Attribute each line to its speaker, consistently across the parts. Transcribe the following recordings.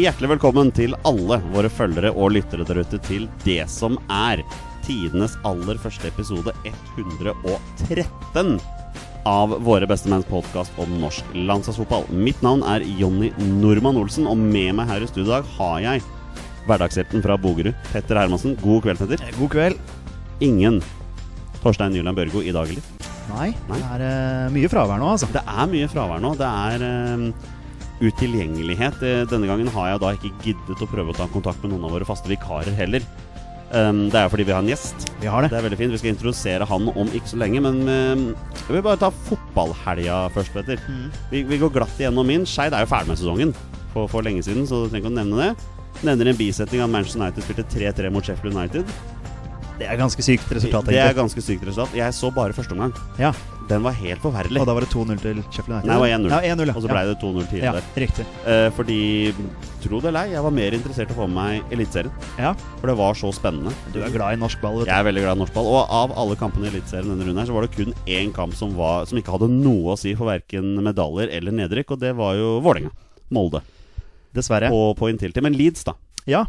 Speaker 1: Hjertelig velkommen til alle våre følgere og lyttere der ute til det som er tidenes aller første episode 113 av Våre bestemenns podkast om norsk landslagsfotball. Mitt navn er Jonny Normann Olsen, og med meg her i studio i dag har jeg hverdagshelten fra Bogerud, Petter Hermansen. God kveld, Petter.
Speaker 2: God kveld.
Speaker 1: Ingen Torstein Nyland Børgo i dag, eller?
Speaker 2: Nei,
Speaker 1: Nei.
Speaker 2: det er uh, mye fravær nå, altså.
Speaker 1: Det er mye fravær nå. Det er eh, utilgjengelighet. Eh, Denne gangen har jeg da ikke giddet å prøve å ta kontakt med noen av våre faste vikarer heller. Um, det er fordi vi har en gjest.
Speaker 2: Vi har det.
Speaker 1: Det er veldig fint. Vi skal introdusere han om ikke så lenge. Men eh, jeg vil bare ta fotballhelga først, Petter.
Speaker 2: Mm.
Speaker 1: Vi, vi går glatt igjennom min. Skeid er jo ferdig med sesongen for, for lenge siden, så du trenger ikke å nevne det. Nevner en bisetning at Manchester United spilte 3-3 mot Sheffield United.
Speaker 2: Det er ganske sykt resultat,
Speaker 1: Det er
Speaker 2: egentlig.
Speaker 1: ganske sykt resultat. Jeg så bare første omgang.
Speaker 2: Ja,
Speaker 1: Den var helt forferdelig.
Speaker 2: Og da var det 2-0 til Sheffield United?
Speaker 1: Nei, det var 1-0.
Speaker 2: Ja, 1-0, ja.
Speaker 1: Og så ble det 2-0
Speaker 2: ja.
Speaker 1: tidligere.
Speaker 2: ja, riktig.
Speaker 1: Eh, fordi, tro det eller ei, jeg var mer interessert i å få med meg Eliteserien.
Speaker 2: Ja,
Speaker 1: For det var så spennende.
Speaker 2: du er glad i norsk ball, vet
Speaker 1: Jeg er veldig glad i norsk ball. Og av alle kampene i Eliteserien denne runden her, så var det kun én kamp som, var, som ikke hadde noe å si for verken medaljer eller nedrykk, og det var jo Vålerenga. Molde.
Speaker 2: Dessverre.
Speaker 1: Og På, inntil til. Men Leeds, da.
Speaker 2: Ja,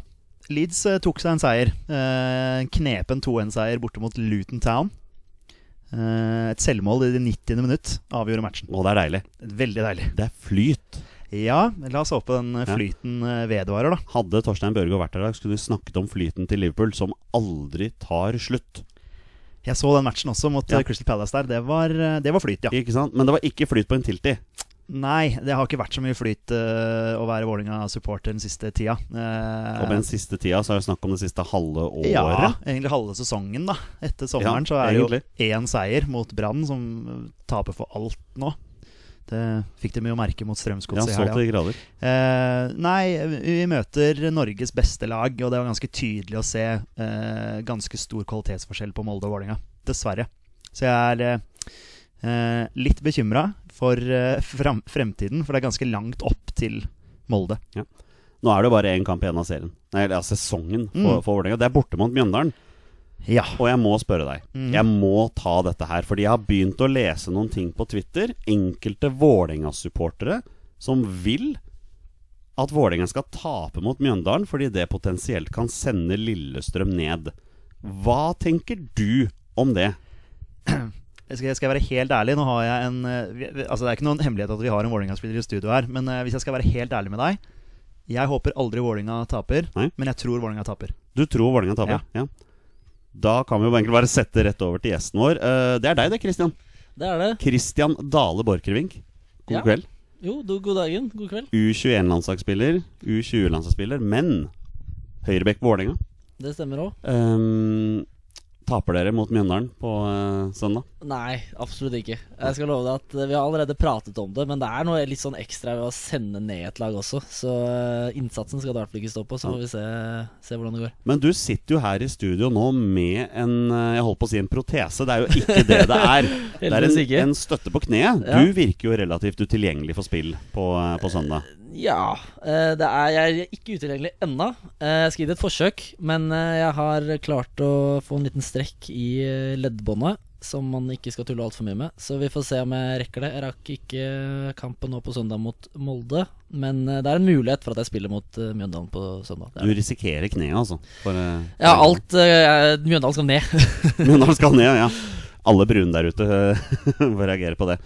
Speaker 2: Leeds eh, tok seg en seier. Uh, knepen 2-1-seier borte mot Luton Town. Eh, et selvmål i det 90. minutt avgjorde matchen.
Speaker 1: Og det er deilig.
Speaker 2: Veldig deilig.
Speaker 1: Det er flyt.
Speaker 2: Ja, la oss håpe den flyten
Speaker 1: Ja.
Speaker 2: eh, vedvarer, da.
Speaker 1: Hadde Torstein Børgo vært her i dag, skulle vi snakket om flyten til Liverpool, som aldri tar slutt.
Speaker 2: Jeg så den matchen også mot
Speaker 1: Ja.
Speaker 2: eh, Crystal Palace der. Det var, eh, det var flyt, ja.
Speaker 1: Ikke sant? Men det var ikke flyt på inntiltid.
Speaker 2: Nei, det har ikke vært så mye flyt uh, å være Vålerenga-supporter den siste tida. Uh,
Speaker 1: Og med den siste tida så er det snakk om det siste halve året.
Speaker 2: Ja, egentlig halve sesongen, da. Etter sommeren
Speaker 1: Ja,
Speaker 2: så er det jo én seier mot Brann, som taper for alt nå. Det fikk de jo merke mot
Speaker 1: Ja,
Speaker 2: i helga.
Speaker 1: grader.
Speaker 2: Eh, nei, vi møter Norges beste lag, og det var ganske tydelig å se eh, ganske stor kvalitetsforskjell på Molde og Vålerenga. Dessverre. Så jeg er eh, eh, litt bekymra for frem, fremtiden, for det er ganske langt opp til Molde.
Speaker 1: Nå er det jo bare én kamp igjen av serien. Nei, av sesongen for,
Speaker 2: Mm.
Speaker 1: for Vålerenga. Det er borte mot Mjøndalen.
Speaker 2: Ja.
Speaker 1: Og jeg må spørre deg.
Speaker 2: Mm.
Speaker 1: Jeg må ta dette her, fordi jeg har begynt å lese noen ting på Twitter. Enkelte Vålerenga-supportere som vil at Vålerenga skal tape mot Mjøndalen fordi det potensielt kan sende Lillestrøm ned. Hva tenker du om det?
Speaker 2: Jeg skal, skal jeg være helt ærlig, nå har jeg en eh, Altså Det er ikke noen hemmelighet at vi har en Vålerenga-spiller i studio her, men eh, hvis jeg skal være helt ærlig med deg Jeg håper aldri Vålerenga taper,
Speaker 1: Nei.
Speaker 2: men jeg tror Vålerenga taper.
Speaker 1: Du tror Vålerenga taper? Ja. Da kan vi jo egentlig bare sette rett over til gjesten vår. Eh, Det er deg, det, Christian.
Speaker 3: Det er det.
Speaker 1: Christian Dale Borchgrevink. God
Speaker 3: Ja.
Speaker 1: kveld.
Speaker 3: Jo, du, god dagen. God kveld.
Speaker 1: U21-landslagsspiller, U20-landslagsspiller, men Høyrebekk Vålerenga.
Speaker 3: Det stemmer òg.
Speaker 1: Ehm, taper dere mot Mjøndalen på uh, søndag?
Speaker 3: Nei, absolutt ikke. Jeg skal love deg at eh, Vi har allerede pratet om det, men det er noe litt sånn ekstra ved å sende ned et lag også. Så uh, innsatsen skal det i hvert fall ikke stå på. Så får vi se, se hvordan det går.
Speaker 1: Men du sitter jo her i studio nå med en Jeg holdt på å si en protese. Det er jo ikke det det er. Det er en, en støtte på kneet.
Speaker 3: Ja.
Speaker 1: Du virker jo relativt utilgjengelig for spill på, på søndag.
Speaker 3: Ja. eh, Det er, jeg er ikke utilgjengelig ennå. Eh, Jeg skal gi det et forsøk, men eh, jeg har klart å få en liten strekk i leddbåndet. Som man ikke skal tulle altfor mye med. Så vi får se om jeg rekker det. Jeg rakk ikke kampen nå på søndag mot Molde. Men det er en mulighet for at jeg spiller mot Mjøndalen på søndag.
Speaker 1: Du
Speaker 3: er
Speaker 1: risikerer kneet, altså. For,
Speaker 3: Ja, alt Mjøndalen skal ned.
Speaker 1: Mjøndalen skal ned, ja. Alle brune der ute eh, får reagere på det.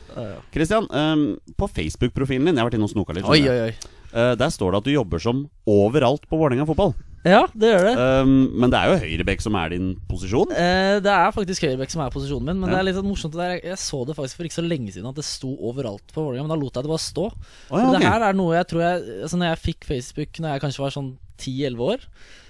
Speaker 1: Kristian, um, på Facebook-profilen din Jeg har vært inne og snoka litt.
Speaker 3: Oi, oi, oi.
Speaker 1: Uh, der står det at du jobber som overalt på Vålerenga fotball.
Speaker 3: Ja, det gjør det.
Speaker 1: Um, men det er jo høyrebekk som er din posisjon.
Speaker 3: Eh, det er faktisk høyrebekk som er posisjonen min, men
Speaker 1: Ja.
Speaker 3: det er litt sånn morsomt. Der. Jeg så det faktisk for ikke så lenge siden at det sto overalt på Vålerenga, men da lot jeg det bare stå.
Speaker 1: Oh, ja,
Speaker 3: For. Det her er noe jeg tror jeg Altså Når jeg fikk Facebook Når jeg kanskje var sånn 10-11 år,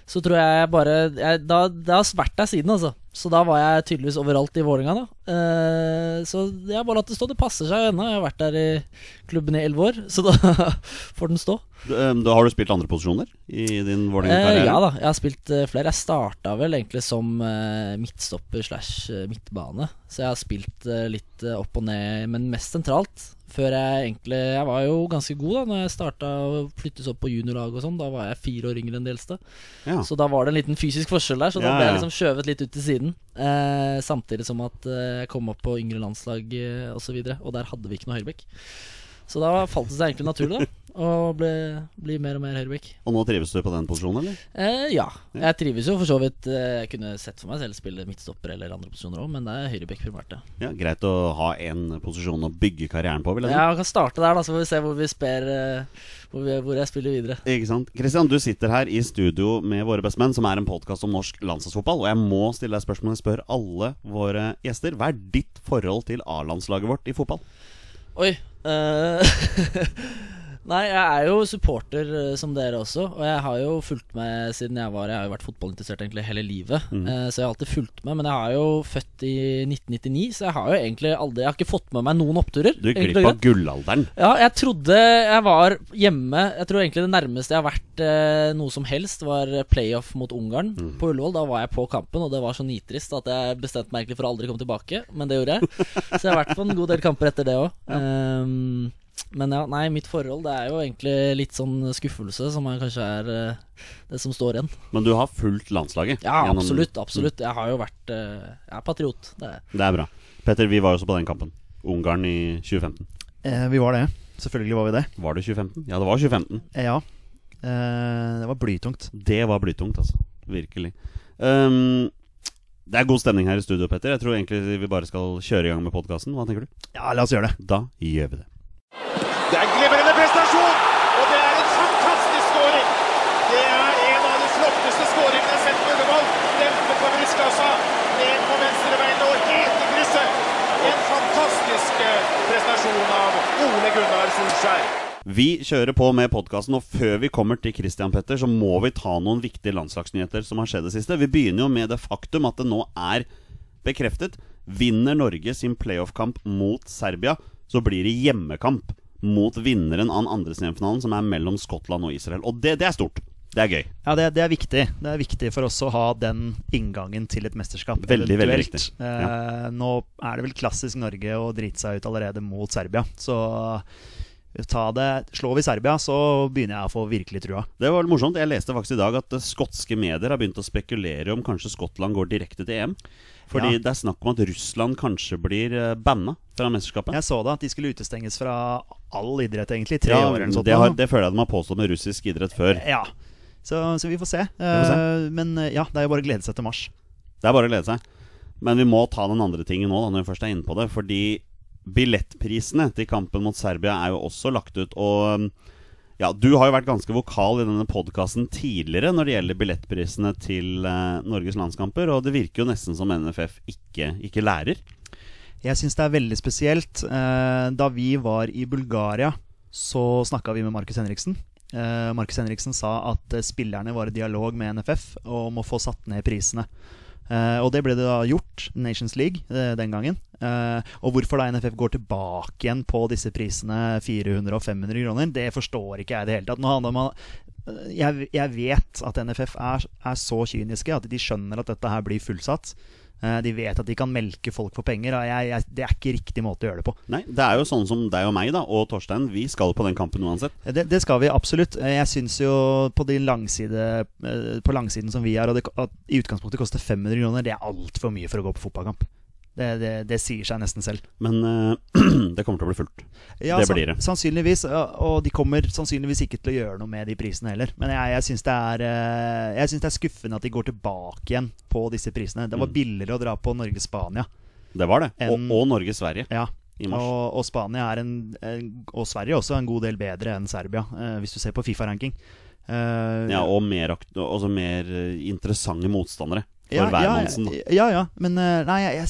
Speaker 3: så tror jeg jeg bare jeg, da, Det har vært der siden, altså. Så da var jeg tydeligvis overalt i Vålerenga, da. Eh, så jeg har bare latt det stå. Det passer seg ennå. Jeg har vært der i klubben i 11 år, så da får den stå.
Speaker 1: Ehm, da har du spilt andre posisjoner i din
Speaker 3: Eh,
Speaker 1: Vålerenga-karriere?
Speaker 3: ja da, jeg har spilt eh, flere. Jeg starta vel egentlig som eh, midtstopper slash eh, midtbane. Så jeg har spilt eh, litt eh, opp og ned, men mest sentralt. Før jeg egentlig Jeg var jo ganske god da Når jeg starta å flyttes opp på juniorlag og sånn. Da var jeg fire år yngre enn de eldste.
Speaker 1: Ja.
Speaker 3: Så da var det en liten fysisk forskjell der, så da
Speaker 1: Ja,
Speaker 3: ble jeg liksom skjøvet litt ut til siden. Eh, samtidig som at eh, jeg kom opp på yngre landslag eh, osv., og, så videre, og der hadde vi ikke noe høyrebekk. Så da falt det seg egentlig naturlig da å bli, bli mer og mer høyreback.
Speaker 1: Og nå trives du på den posisjonen, eller?
Speaker 3: Eh, ja. Jeg trives jo for så vidt. eh, Jeg kunne sett for meg selv spille midtstopper eller andre posisjoner òg, men det er høyreback primært. Ja.
Speaker 1: Ja, Greit å ha én posisjon å bygge karrieren på, vil jeg si.
Speaker 3: Ja, vi kan starte der, da, så får vi se hvor vi sper eh, hvor, vi, hvor jeg spiller videre.
Speaker 1: Ikke sant? Kristian, du sitter her i studio med Våre bestemenn, som er en podkast om norsk landslagsfotball. Og jeg må stille deg spørsmål jeg spør alle våre gjester. Hva er ditt forhold til A-landslaget vårt i fotball?
Speaker 3: Oi. Eh, Nei, jeg er jo supporter eh, som dere også. Og jeg har jo fulgt med siden jeg var Jeg har jo vært fotballinteressert egentlig hele livet.
Speaker 1: Mm.
Speaker 3: Eh, så jeg har alltid fulgt med. Men jeg har jo født i 1999, så jeg har jo egentlig aldri Jeg har ikke fått med meg noen oppturer.
Speaker 1: Du gikk glipp av gullalderen.
Speaker 3: Ja, jeg trodde jeg var hjemme. Jeg tror egentlig det nærmeste jeg har vært eh, noe som helst, var playoff mot Ungarn
Speaker 1: Mm.
Speaker 3: på Ullevål. Da var jeg på kampen, og det var så nitrist at jeg bestemte meg egentlig for å aldri komme tilbake. Men det gjorde jeg. Så jeg har vært på en god del kamper etter det òg. Men ja, nei, mitt forhold det er jo egentlig litt sånn skuffelse, som er, kanskje er eh, det som står igjen.
Speaker 1: Men du har fulgt landslaget.
Speaker 3: Ja,
Speaker 1: gjennom-
Speaker 3: absolutt. absolutt Jeg har jo vært eh, Jeg er patriot. Det er.
Speaker 1: Det er bra. Petter, vi var jo også på den kampen. Ungarn i 2015.
Speaker 2: Eh, vi var det. Selvfølgelig var vi det.
Speaker 1: Var det 2015? Ja, det var 2015.
Speaker 2: Eh, ja. Eh, det var blytungt.
Speaker 1: Det var blytungt, altså. Virkelig. Um, det er god stemning her i studio, Petter. Jeg tror egentlig vi bare skal kjøre i gang med podkasten. Hva tenker du?
Speaker 2: Ja, la oss gjøre det.
Speaker 1: Da gjør vi det.
Speaker 4: Det er en glimrende prestasjon, og det er en fantastisk skåring. Det er en av de flotteste skåringene jeg har sett på Ullevål. Dempe på brystkassa, ned på venstrebeinet og helt i krysset. En fantastisk eh, prestasjon av Ole Gunnar Solskjær.
Speaker 1: Vi kjører på med podkasten, og før vi kommer til Christian Petter, så må vi ta noen viktige landslagsnyheter som har skjedd det siste. Vi begynner jo med det faktum at det nå er bekreftet. Vinner Norge sin playoff-kamp mot Serbia, så blir det hjemmekamp mot vinneren av den andre semifinalen, som er mellom Skottland og Israel. Og det, det er stort. Det er gøy.
Speaker 2: Ja, det, det er viktig. Det er viktig for oss å ha den inngangen til et mesterskap.
Speaker 1: Veldig, veldig viktig.
Speaker 2: Eh, nå er det vel klassisk Norge å drite seg ut allerede mot Serbia. Så ta det Slår vi Serbia, så begynner jeg å få virkelig trua.
Speaker 1: Det var morsomt. Jeg leste faktisk i dag at skotske medier har begynt å spekulere om kanskje Skottland går direkte til EM. Fordi
Speaker 2: Ja.
Speaker 1: det er snakk om at Russland kanskje blir eh, banna fra mesterskapet.
Speaker 2: Jeg så det at de skulle utestenges fra all idrett, egentlig. Tre
Speaker 1: Ja,
Speaker 2: år eller noe sånt.
Speaker 1: det, har, det føler jeg de har påstått med russisk idrett før.
Speaker 2: Ja. Så, så vi får se.
Speaker 1: får se.
Speaker 2: Eh, men eh, ja, det er jo bare å glede seg til mars.
Speaker 1: Det er bare å glede seg. Men vi må ta den andre tingen nå, da, når vi først er inne på det. Fordi billettprisene til kampen mot Serbia er jo også lagt ut. Og ja, du har jo vært ganske vokal i denne podkasten tidligere når det gjelder billettprisene til uh, Norges landskamper, og det virker jo nesten som NFF ikke, ikke lærer.
Speaker 2: Jeg syns det er veldig spesielt. Uh, da vi var i Bulgaria, så snakka vi med Markus Henriksen. Uh, Markus Henriksen sa at spillerne var i dialog med NFF om å få satt ned prisene. Eh, og det ble det da gjort, Nations League, uh, den gangen. Uh, og hvorfor da NFF går tilbake igjen på disse prisene, 400 og 500 kroner, det forstår ikke jeg i det hele tatt. Nå handler man, jeg, jeg vet at NFF er, er så kyniske at de skjønner at dette her blir fullsatt. Eh, De vet at de kan melke folk for penger. Og jeg, jeg, det er ikke riktig måte å gjøre det på.
Speaker 1: Nei, det er jo sånn som deg og meg da, og Torstein. Vi skal på den kampen uansett.
Speaker 2: Det, det skal vi absolutt. Eh, Jeg syns jo på, de langside, eh, på langsiden som vi har, og det, at i utgangspunktet koster 500 kroner, det er altfor mye for å gå på fotballkamp. Det, det, det sier seg nesten selv.
Speaker 1: Men uh, det kommer til å bli fullt.
Speaker 2: Ja,
Speaker 1: Det blir det.
Speaker 2: Sannsynligvis. Og de kommer sannsynligvis ikke til å gjøre noe med de prisene heller. Men jeg, jeg syns det, synes det er skuffende at de går tilbake igjen på disse prisene. Det var
Speaker 1: Mm.
Speaker 2: billigere å dra på Norge-Spania.
Speaker 1: Det var det. Og,
Speaker 2: En-
Speaker 1: og Norge-Sverige
Speaker 2: Ja. Og, og Spania er en, en Og Sverige også en god del bedre enn Serbia, uh, hvis du ser på Fifa-ranking. Uh,
Speaker 1: Ja, og mer, også mer interessante motstandere for
Speaker 2: ja,
Speaker 1: hver
Speaker 2: ja, ja, ja, men eh, nei, jeg, jeg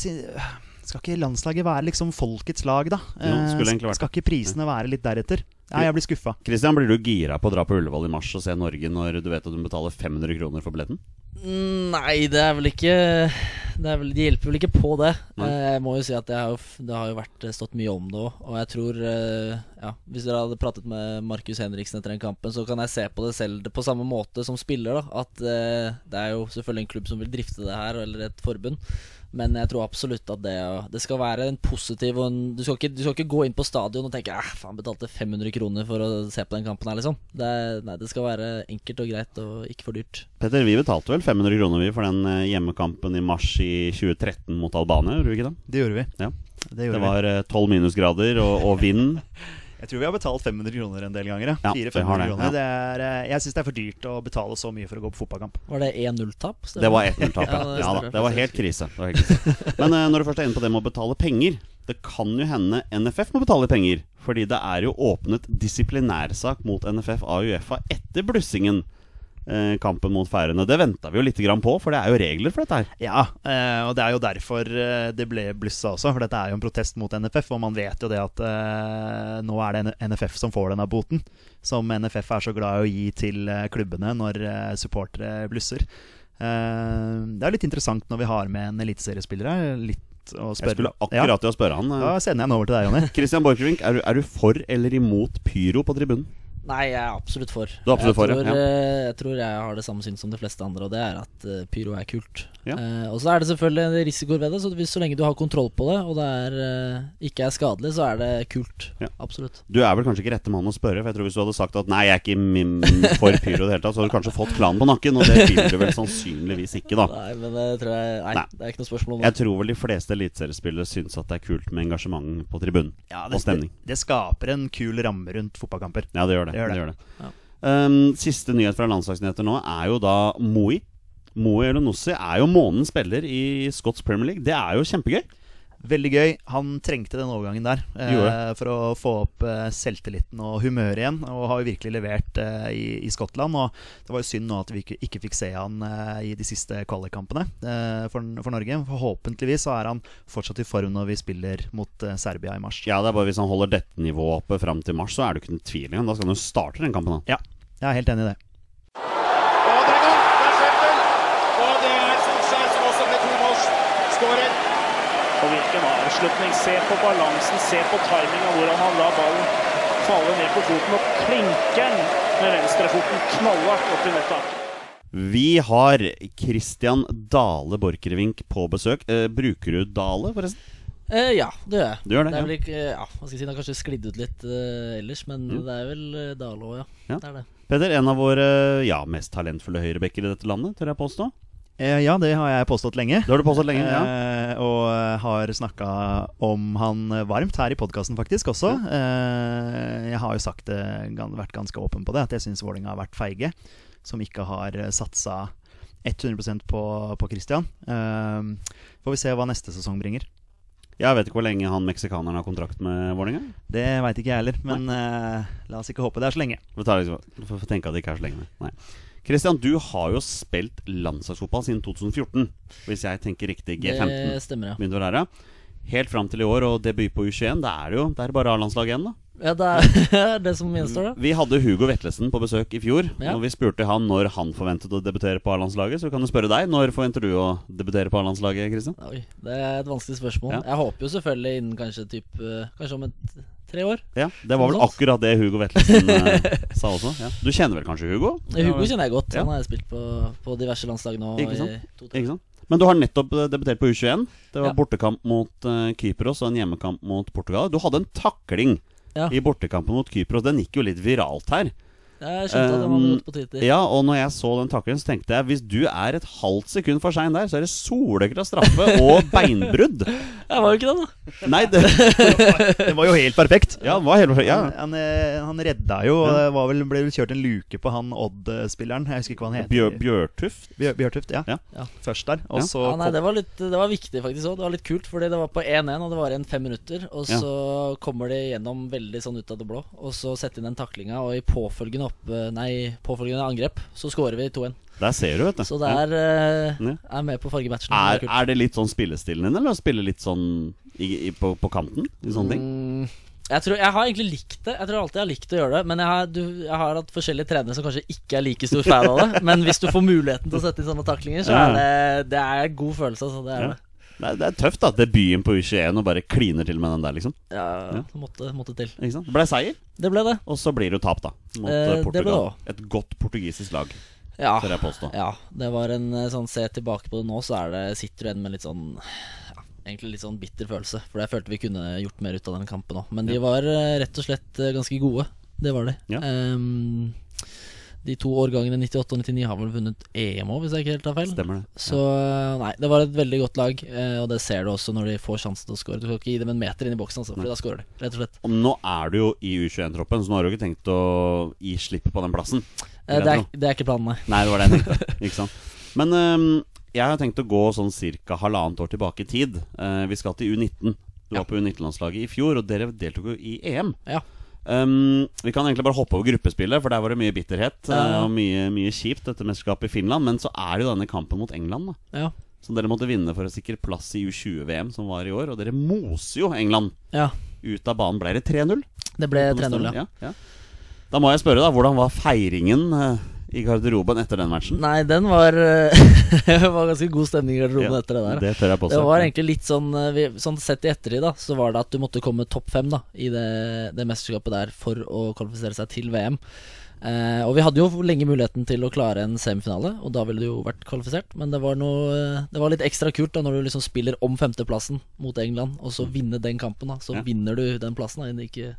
Speaker 2: Skal ikke landslaget være liksom folkets lag, da?
Speaker 1: Jo,
Speaker 2: Eh, skal ikke prisene være litt deretter? Nei, jeg blir skuffa.
Speaker 1: Christian, blir du gira på å dra på Ullevål i mars og se Norge når du vet at du betaler 500 kroner for billetten?
Speaker 3: Mm, Nei, det er vel ikke det, er vel, det hjelper vel ikke på det.
Speaker 1: Nei.
Speaker 3: Eh, Jeg må jo si at det har jo, det har jo vært eh, stått mye om det òg. Og jeg tror ja, Hvis dere hadde pratet med Markus Henriksen etter den kampen, så kan jeg se på det selv på samme måte som spiller. da At det er jo selvfølgelig en klubb som vil drifte det her, eller et forbund. Men jeg tror absolutt at det, det skal være en positiv og en, du, skal ikke, du skal ikke gå inn på stadion og tenke at faen, betalte 500 kroner for å se på den kampen her, liksom. Det, nei, det skal være enkelt og greit og ikke for dyrt.
Speaker 1: Petter, vi betalte vel 500 kroner vi for den eh, hjemmekampen i mars i 2013 mot Albania, gjorde vi ikke det?
Speaker 2: Det gjorde vi.
Speaker 1: Ja.
Speaker 2: Det gjorde
Speaker 1: Det var tolv 12 minusgrader og, og vind.
Speaker 2: Jeg tror vi har betalt 500 kroner en del ganger.
Speaker 1: Ja,
Speaker 2: Ja.
Speaker 1: vi
Speaker 2: 400-500
Speaker 1: har det,
Speaker 2: kroner.
Speaker 1: ja.
Speaker 2: Det er, eh, jeg syns det er for dyrt å betale så mye for å gå på fotballkamp.
Speaker 3: Var det 1-0-tap?
Speaker 1: Det var 1-0-tap, ja.
Speaker 3: Ja,
Speaker 1: ja da, det var helt krise. Var helt krise. Men uh, når du først er inne på det med å betale penger Det kan jo hende NFF må betale penger. Fordi det er jo åpnet disiplinærsak mot NFF av Uefa etter blussingen. Eh, kampen mot Færøyene. Det venta vi jo litt grann på, for det er jo regler for dette her.
Speaker 2: Ja, eh, og det er jo derfor eh, det ble blussa også. For dette er jo en protest mot NFF, og man vet jo det at eh, nå er det NFF som får denne boten. Som NFF er så glad i å gi til klubbene når eh, supportere blusser. Det er litt interessant når vi har med en eliteseriespiller her. Litt
Speaker 1: Jeg skulle akkurat til å spørre han.
Speaker 2: Da sender jeg den over til deg, Jonny.
Speaker 1: Christian Borchgrevink, er, er du for eller imot pyro på tribunen?
Speaker 3: Nei, jeg er absolutt for.
Speaker 1: Du er absolutt
Speaker 3: jeg
Speaker 1: for,
Speaker 3: tror, ja. Jeg tror jeg har det samme syn som de fleste andre, og det er at uh, pyro er kult.
Speaker 1: Ja.
Speaker 3: Uh, og så er det selvfølgelig risikoer ved det, så hvis, så lenge du har kontroll på det, og det er, uh, ikke er skadelig, så er det kult.
Speaker 1: Ja.
Speaker 3: Absolutt.
Speaker 1: Du er vel kanskje ikke rette mann å spørre, for jeg tror hvis du hadde sagt at nei, jeg er ikke mim for pyro i det hele tatt, så hadde du kanskje fått klanen på nakken, og det vil du vel sannsynligvis ikke, da.
Speaker 3: Nei, men det tror jeg Nei,
Speaker 1: Nei.
Speaker 3: det er ikke noe spørsmål om det.
Speaker 1: Jeg tror vel de fleste eliteseriespillere syns at det er kult med engasjement på tribunen.
Speaker 2: Ja,
Speaker 1: Og stemning.
Speaker 2: Det, det skaper en kul ramme rundt fotballkamper.
Speaker 1: Ja, det gjør det.
Speaker 2: Det gjør det.
Speaker 1: gjør det.
Speaker 3: Ja.
Speaker 1: Um, siste nyhet fra landslagsnyheter nå er jo da Moi. Moi Elonossi er jo månedens spiller i Scotts Premier League. Det er jo kjempegøy.
Speaker 2: Veldig gøy. Han trengte den overgangen der eh, for å få opp eh, selvtilliten og humøret igjen. Og har jo virkelig levert eh, i, i Skottland. Og det var jo synd nå at vi ikke, ikke fikk se han eh, i de siste kvalikkampene eh, for, for Norge. Forhåpentligvis så er han fortsatt i form når vi spiller mot eh, Serbia i mars.
Speaker 1: Ja, det er bare Hvis han holder dette nivået oppe fram til mars, så er det ikke noen tvil engang. Da skal han jo starte den kampen. da
Speaker 2: Ja, jeg er helt enig i det.
Speaker 4: Og det er i gang. Det er Schäffel. Og det er Solskjær som også ble tomålsskårer.
Speaker 5: Og hvilken avslutning. Se på balansen, se på timinga, hvordan han lar ballen falle ned på foten og klinker den med venstrefoten knallhardt opp i nettet.
Speaker 1: Vi har Christian Dale Borchgrevink på besøk. Eh, bruker du Dale, forresten?
Speaker 3: Eh, ja, det gjør jeg.
Speaker 1: Du gjør det,
Speaker 3: det er vel ikke, ja, hva skal jeg si, det har kanskje sklidd ut litt eh, ellers, men
Speaker 1: Mm.
Speaker 3: det er vel uh, òg, ja.
Speaker 1: Ja.
Speaker 3: Det er det.
Speaker 1: Petter, en av våre ja, mest talentfulle høyrebacker i dette landet, tør jeg påstå.
Speaker 2: Eh, ja, det har jeg påstått lenge.
Speaker 1: Det har du påstått lenge. ja
Speaker 2: Eh, og eh, har snakka om han varmt her i podkasten, faktisk, også. Eh, jeg har jo sagt det, vært ganske åpen på det, at jeg syns Vålerenga har vært feige. Som ikke har satsa 100% på, på Christian. Får vi se hva neste sesong bringer.
Speaker 1: Jeg vet ikke hvor lenge han meksikaneren har kontrakt med Vålerenga.
Speaker 2: Det veit ikke jeg heller, men eh, la oss ikke håpe det er så lenge.
Speaker 1: Vi får tenke at det ikke er så lenge. Nei. Christian, du har jo spilt landslagsfotball siden 2014. Hvis jeg tenker riktig. G15
Speaker 3: Det stemmer, ja.
Speaker 1: å være. Helt fram til i år og debut på U21. Da er det jo det er bare A-landslaget igjen, da.
Speaker 3: Ja, det er det som gjenstår, da.
Speaker 1: Vi hadde Hugo Vetlesen på besøk i fjor.
Speaker 3: Ja.
Speaker 1: Og vi spurte han når han forventet å debutere på A-landslaget. Så vi kan jo spørre deg. Når forventer du å debutere på A-landslaget,
Speaker 3: Kristian? Det er et vanskelig spørsmål.
Speaker 1: Ja.
Speaker 3: Jeg håper jo selvfølgelig innen kanskje typ, eh, Kanskje om et tre år.
Speaker 1: Ja, Det var vel akkurat det Hugo Vetlesen eh, sa også. Ja. Du kjenner vel kanskje Hugo?
Speaker 3: Hugo kjenner jeg godt.
Speaker 1: Ja.
Speaker 3: Han har jeg spilt på, på diverse landslag nå.
Speaker 1: Ikke sant?
Speaker 3: i
Speaker 1: Ikke sant? Men du har nettopp eh, debutert på U21. Det var
Speaker 3: Ja.
Speaker 1: bortekamp mot uh, Kypros og en hjemmekamp mot Portugal. Du hadde en takling
Speaker 3: Ja.
Speaker 1: i bortekampen mot Kypros. Den gikk jo litt viralt her.
Speaker 3: Jeg skjønte at det var noe på Twitter.
Speaker 1: Ja, og når jeg så den taklingen, så tenkte jeg hvis du er et halvt sekund for sein der, så er det soleklar straffe og beinbrudd.
Speaker 3: Jeg var jo ikke det, da.
Speaker 1: Nei, det
Speaker 2: Det var jo helt perfekt.
Speaker 1: Ja, det var helt ja.
Speaker 2: Han, han, eh, han redda jo. og Det var vel, ble vel kjørt en luke på han Odd-spilleren. Jeg husker ikke hva han heter.
Speaker 1: Bjør, Bjørtuft.
Speaker 2: Bjør, Bjørtuft, ja.
Speaker 1: Ja.
Speaker 2: Først der. Og så
Speaker 3: Ja, nei, det, var litt, det var viktig faktisk òg. Det var litt kult, fordi det var på 1-1, og det var igjen fem minutter. Og
Speaker 1: Ja.
Speaker 3: så kommer de gjennom veldig sånn ut av det blå, og så setter inn den taklinga, og i påfølgende, opp, nei, påfølgende angrep så skårer vi 2-1.
Speaker 1: Der ser du, vet du.
Speaker 3: Så det er, eh,
Speaker 1: Ja.
Speaker 3: er med på fargematchen.
Speaker 1: Er,
Speaker 3: Det er
Speaker 1: det litt sånn spillestilen din, eller å spille litt sånn i, i, på, på kanten? I sånne ting?
Speaker 3: Mm, jeg, tror, jeg har egentlig likt det. Jeg tror alltid jeg har likt å gjøre det. Men jeg har, du, jeg har hatt forskjellige trenere som kanskje ikke er like stor fan av det. Men hvis du får muligheten til å sette inn sånne taklinger, så er det, det er god følelse. Altså, det er
Speaker 1: Ja.
Speaker 3: det.
Speaker 1: Det er, det er tøft, da. Debuten på U21 og bare kliner til med den der, liksom.
Speaker 3: Ja,
Speaker 1: Ja.
Speaker 3: måtte, måtte til.
Speaker 1: Ikke sant? Det ble seier,
Speaker 3: Det ble det.
Speaker 1: og så blir det jo tap, da. Mot
Speaker 3: Eh,
Speaker 1: eh,
Speaker 3: det ble det
Speaker 1: Portugal. Et godt portugisisk lag,
Speaker 3: Ja.
Speaker 1: jeg påstå.
Speaker 3: Ja, det var en eh, sånn Se tilbake på det nå, så er det sitter du igjen med litt sånn ja, Egentlig litt sånn bitter følelse. For jeg følte vi kunne gjort mer ut av den kampen òg. Men de var eh, rett og slett ganske gode. Det var de.
Speaker 1: Ja.
Speaker 3: Ehm, De to årgangene 98 og 99 har vel vunnet EM òg, hvis jeg ikke helt tar feil.
Speaker 1: Stemmer det.
Speaker 3: Så eh, nei, det var et veldig godt lag, eh, og det ser du også når de får sjansen til å score. Du skal ikke gi dem en meter inn i boksen, altså, for da scorer de, rett og slett.
Speaker 1: Og nå er du jo i U21-troppen, så nå har du ikke tenkt å gi slipp på den plassen.
Speaker 3: Eh, det, er, det er ikke planen, nei.
Speaker 1: Nei, det var det jeg tenkte. ikke sant? Men øhm, jeg har tenkt å gå sånn ca. halvannet år tilbake i tid. Vi skal til U19. Du
Speaker 3: Ja.
Speaker 1: var på U19-landslaget i fjor, og dere deltok jo i EM.
Speaker 3: Ja.
Speaker 1: Um, vi kan egentlig bare hoppe over gruppespillet, for der var det mye bitterhet
Speaker 3: Ja.
Speaker 1: og mye, mye kjipt, dette mesterskapet i Finland. Men så er det jo denne kampen mot England, da.
Speaker 3: Ja.
Speaker 1: Som dere måtte vinne for å sikre plass i U20-VM, som var i år. Og dere moser jo England
Speaker 3: ja.
Speaker 1: ut av banen. Ble det 3-0?
Speaker 3: Det ble 3-0, ja.
Speaker 1: ja. Da må jeg spørre, da. Hvordan var feiringen eh, i garderoben etter den matchen?
Speaker 3: Nei, den var eh, Det var ganske god stemning i garderoben
Speaker 1: Ja,
Speaker 3: etter det der.
Speaker 1: Det tør jeg påstå.
Speaker 3: Det var egentlig litt sånn eh, vi, Sånn sett i ettertid, da, så var det at du måtte komme topp fem da i det, det mesterskapet der for å kvalifisere seg til VM. Eh, og vi hadde jo lenge muligheten til å klare en semifinale, og da ville du jo vært kvalifisert. Men det var, noe, eh, det var litt ekstra kult da når du liksom spiller om femteplassen mot England, og så vinne den kampen. da Så
Speaker 1: Ja.
Speaker 3: vinner du den plassen. da Ikke,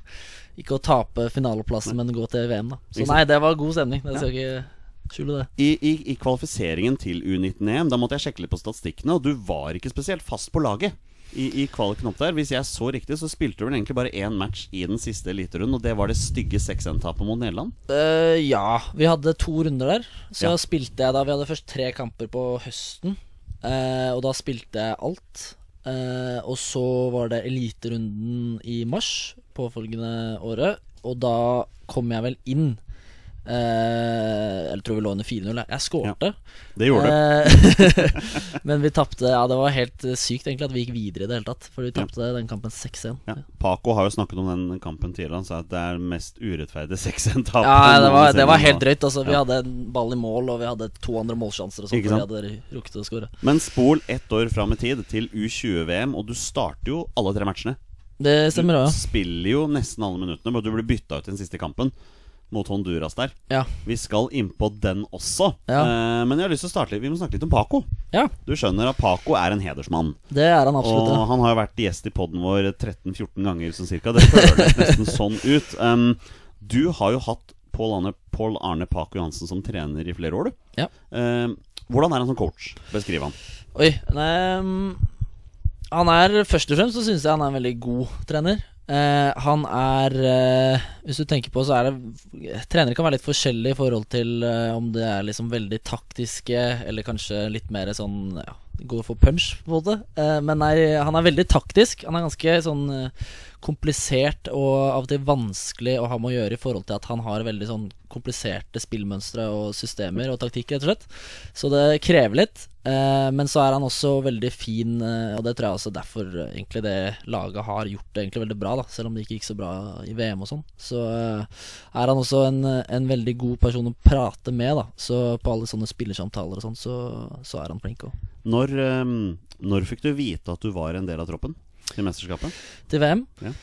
Speaker 3: ikke å tape finaleplassen, men gå til VM. da Så nei, det var god stemning. Det skal ikke skjule det.
Speaker 1: I, i, I kvalifiseringen til U19-EM Da måtte jeg sjekke litt på statistikkene, og du var ikke spesielt fast på laget. I, i kvaliken opp der Hvis jeg så riktig, så spilte du vel egentlig bare én match i den siste eliterunden, og det var det stygge 6-1-tapet mot Nederland.
Speaker 3: Uh, ja, vi hadde to runder der. Så
Speaker 1: Ja.
Speaker 3: spilte jeg da Vi hadde først tre kamper på høsten, uh, og da spilte jeg alt. Uh, og så var det eliterunden i mars påfølgende året, og da kom jeg vel inn. Eh, jeg tror vi lå under 4-0. jeg. skårte. skårte.
Speaker 1: Det gjorde du.
Speaker 3: Eh, men vi tapte. Ja, det var helt eh, sykt egentlig at vi gikk videre i det hele tatt. For vi
Speaker 1: Ja.
Speaker 3: den kampen 6-1.
Speaker 1: Ja. Paco har jo snakket om den kampen tidligere. Han sa at det er mest urettferdige 6-1-tapet.
Speaker 3: Ja, det var, det var helt drøyt. Altså, Vi
Speaker 1: Ja.
Speaker 3: hadde en ball i mål, og vi hadde to andre målsjanser. Og sånt, vi hadde rukket å skåre.
Speaker 1: Men spol ett år fram i tid, til U20-VM, og du starter jo alle tre matchene.
Speaker 3: Det stemmer
Speaker 1: Du
Speaker 3: òg,
Speaker 1: spiller jo nesten alle minuttene, men du blir bytta ut i den siste kampen mot Honduras der.
Speaker 3: ja.
Speaker 1: Vi skal innpå den også.
Speaker 3: Ja.
Speaker 1: Eh, men jeg har lyst til å starte litt Vi må snakke litt om Paco.
Speaker 3: ja.
Speaker 1: Du skjønner at Paco er en hedersmann.
Speaker 3: Det er han absolutt.
Speaker 1: Og han har jo vært gjest i poden vår 13-14 ganger sånn cirka. Det føles nesten sånn ut. Um, du har jo hatt Pål Arne, Paul Arne Paco Johansen som trener i flere år, du.
Speaker 3: Ja.
Speaker 1: Um, hvordan er han som coach? Beskriv han.
Speaker 3: Oi, nei um, Han er Først og fremst så syns jeg han er en veldig god trener. Eh, han er uh, Hvis du tenker på, så er det Trenere kan være litt forskjellige i forhold til uh, om det er liksom veldig taktiske, eller kanskje litt mer sånn ja, Går for punch, på en måte. Men nei, han er veldig taktisk. Han er ganske sånn komplisert og av og til vanskelig å ha med å gjøre i forhold til at han har veldig sånn kompliserte spillmønstre og systemer og taktikk, rett og slett. Så det krever litt. Eh, men så er han også veldig fin, eh, og det tror jeg også derfor eh, egentlig det laget har gjort det egentlig veldig bra, da selv om det ikke gikk så bra i VM og sånn. Så eh, er han også en, en veldig god person å prate med, da. Så på alle sånne spillersamtaler og sånn, så, så er han flink òg.
Speaker 1: Når, um, når fikk du vite at du var en del av troppen til mesterskapet?
Speaker 3: Til VM?
Speaker 1: Ja.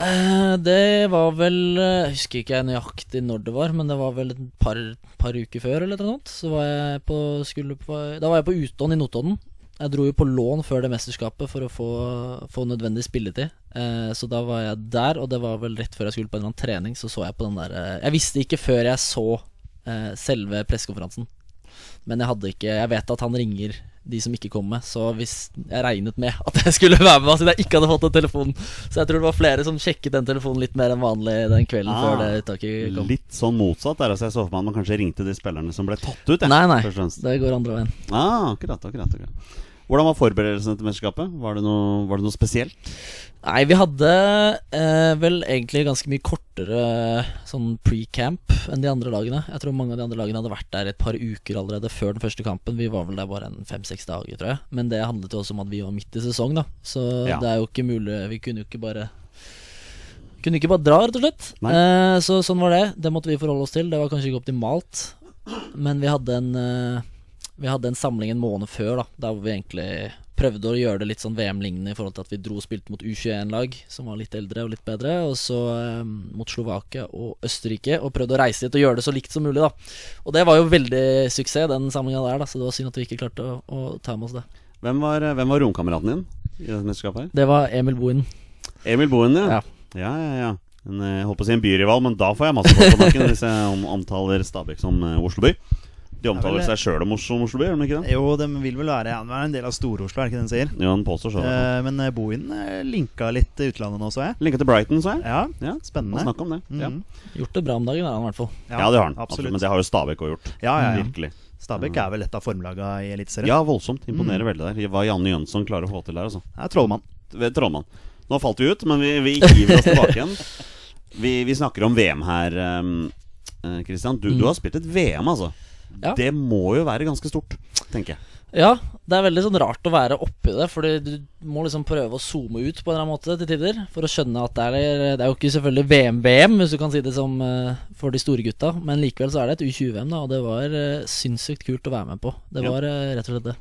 Speaker 3: Eh, det var vel eh, Jeg husker ikke nøyaktig når det var, men det var vel et par, par uker før eller noe sånt. Så var jeg på, på Da var jeg på utånd i Notodden. Jeg dro jo på lån før det mesterskapet for å få, få nødvendig spilletid. Eh, så da var jeg der, og det var vel rett før jeg skulle på en eller annen trening, så så jeg på den der eh, Jeg visste ikke før jeg så eh, selve pressekonferansen. Men jeg hadde ikke Jeg vet at han ringer de som ikke kom med, så hvis jeg regnet med at jeg skulle være med siden jeg ikke hadde fått den telefonen. Så jeg tror det var flere som sjekket den telefonen litt mer enn vanlig den kvelden
Speaker 1: Ah,
Speaker 3: før det uttaket kom.
Speaker 1: Litt sånn motsatt. Der, altså jeg så for meg at man kanskje ringte de spillerne som ble tatt ut. jeg,
Speaker 3: Nei, nei. Det går andre veien.
Speaker 1: Ah, akkurat, akkurat, akkurat. Hvordan var forberedelsene til mesterskapet? Var det noe, var det noe spesielt?
Speaker 3: Nei, vi hadde eh, vel egentlig ganske mye kortere sånn pre-camp enn de andre lagene. Jeg tror mange av de andre lagene hadde vært der et par uker allerede før den første kampen. Vi var vel der bare en fem-seks dager, tror jeg. Men det handlet jo også om at vi var midt i sesong, da. Så
Speaker 1: Ja.
Speaker 3: det er jo ikke mulig Vi kunne jo ikke bare kunne ikke bare dra, rett og slett. Eh, så sånn var det. Det måtte vi forholde oss til. Det var kanskje ikke optimalt, men vi hadde en eh, Vi hadde en samling en måned før, da der hvor vi egentlig prøvde å gjøre det litt sånn VM-lignende i forhold til at vi dro og spilte mot U21-lag, som var litt eldre og litt bedre, og så eh, mot Slovakia og Østerrike, og prøvde å reise dit og gjøre det så likt som mulig, da. Og det var jo veldig suksess, den samlinga der, da, så det var synd at vi ikke klarte å, å ta med oss det.
Speaker 1: Hvem var, hvem var romkameraten din i dette mesterskapet? her?
Speaker 3: Det var Emil Bohin.
Speaker 1: Emil Bohin, ja.
Speaker 3: Ja.
Speaker 1: Ja, ja, ja. En, eh, jeg holdt på å si en byrival, men da får jeg masse folk på nakken hvis jeg om, omtaler Stabæk som Oslo Osloby. De omtaler
Speaker 2: seg sjøl
Speaker 1: seg Oslo, Oslo Osloby, gjør de ikke det?
Speaker 2: Jo, de vil vel være er en del av Stor-Oslo, er det ikke det den sier?
Speaker 1: Ja, han påstår så.
Speaker 2: Eh, men eh, Bohin eh, linka litt til utlandet nå, så jeg.
Speaker 1: Linka til Brighton, så jeg.
Speaker 2: Ja,
Speaker 1: Ja,
Speaker 2: spennende.
Speaker 1: Snakk om det. Ja.
Speaker 2: Mhm.
Speaker 3: Gjort det bra om dagen, er han i hvert fall.
Speaker 1: ja, det har han. Absolutt.
Speaker 2: Absolutt.
Speaker 1: Men det har jo Stabæk òg gjort.
Speaker 2: Ja, ja, ja.
Speaker 1: Virkelig.
Speaker 2: Stabæk er vel et av formlaga i Eliteserien.
Speaker 1: Ja, voldsomt. Imponerer
Speaker 2: Mm.
Speaker 1: veldig der. Hva Janne Jønsson klarer å få til der, altså.
Speaker 2: Det er trollmann.
Speaker 1: Trollmann. Nå falt vi ut, men vi, vi hiver oss tilbake igjen. Vi, vi snakker om VM her, um, du, Christian. Du, du har spilt et VM, altså.
Speaker 3: Ja.
Speaker 1: Det må jo være ganske stort, tenker jeg.
Speaker 3: Ja, det er veldig sånn rart å være oppi det, Fordi du må liksom prøve å zoome ut på en eller annen måte til tider. For å skjønne at det er, det er jo ikke selvfølgelig VM-VM, hvis du kan si det som eh, for de store gutta. Men likevel så er det et U20-VM, da, og det var uh, sinnssykt kult å være med på. Det var eh, rett og slett det.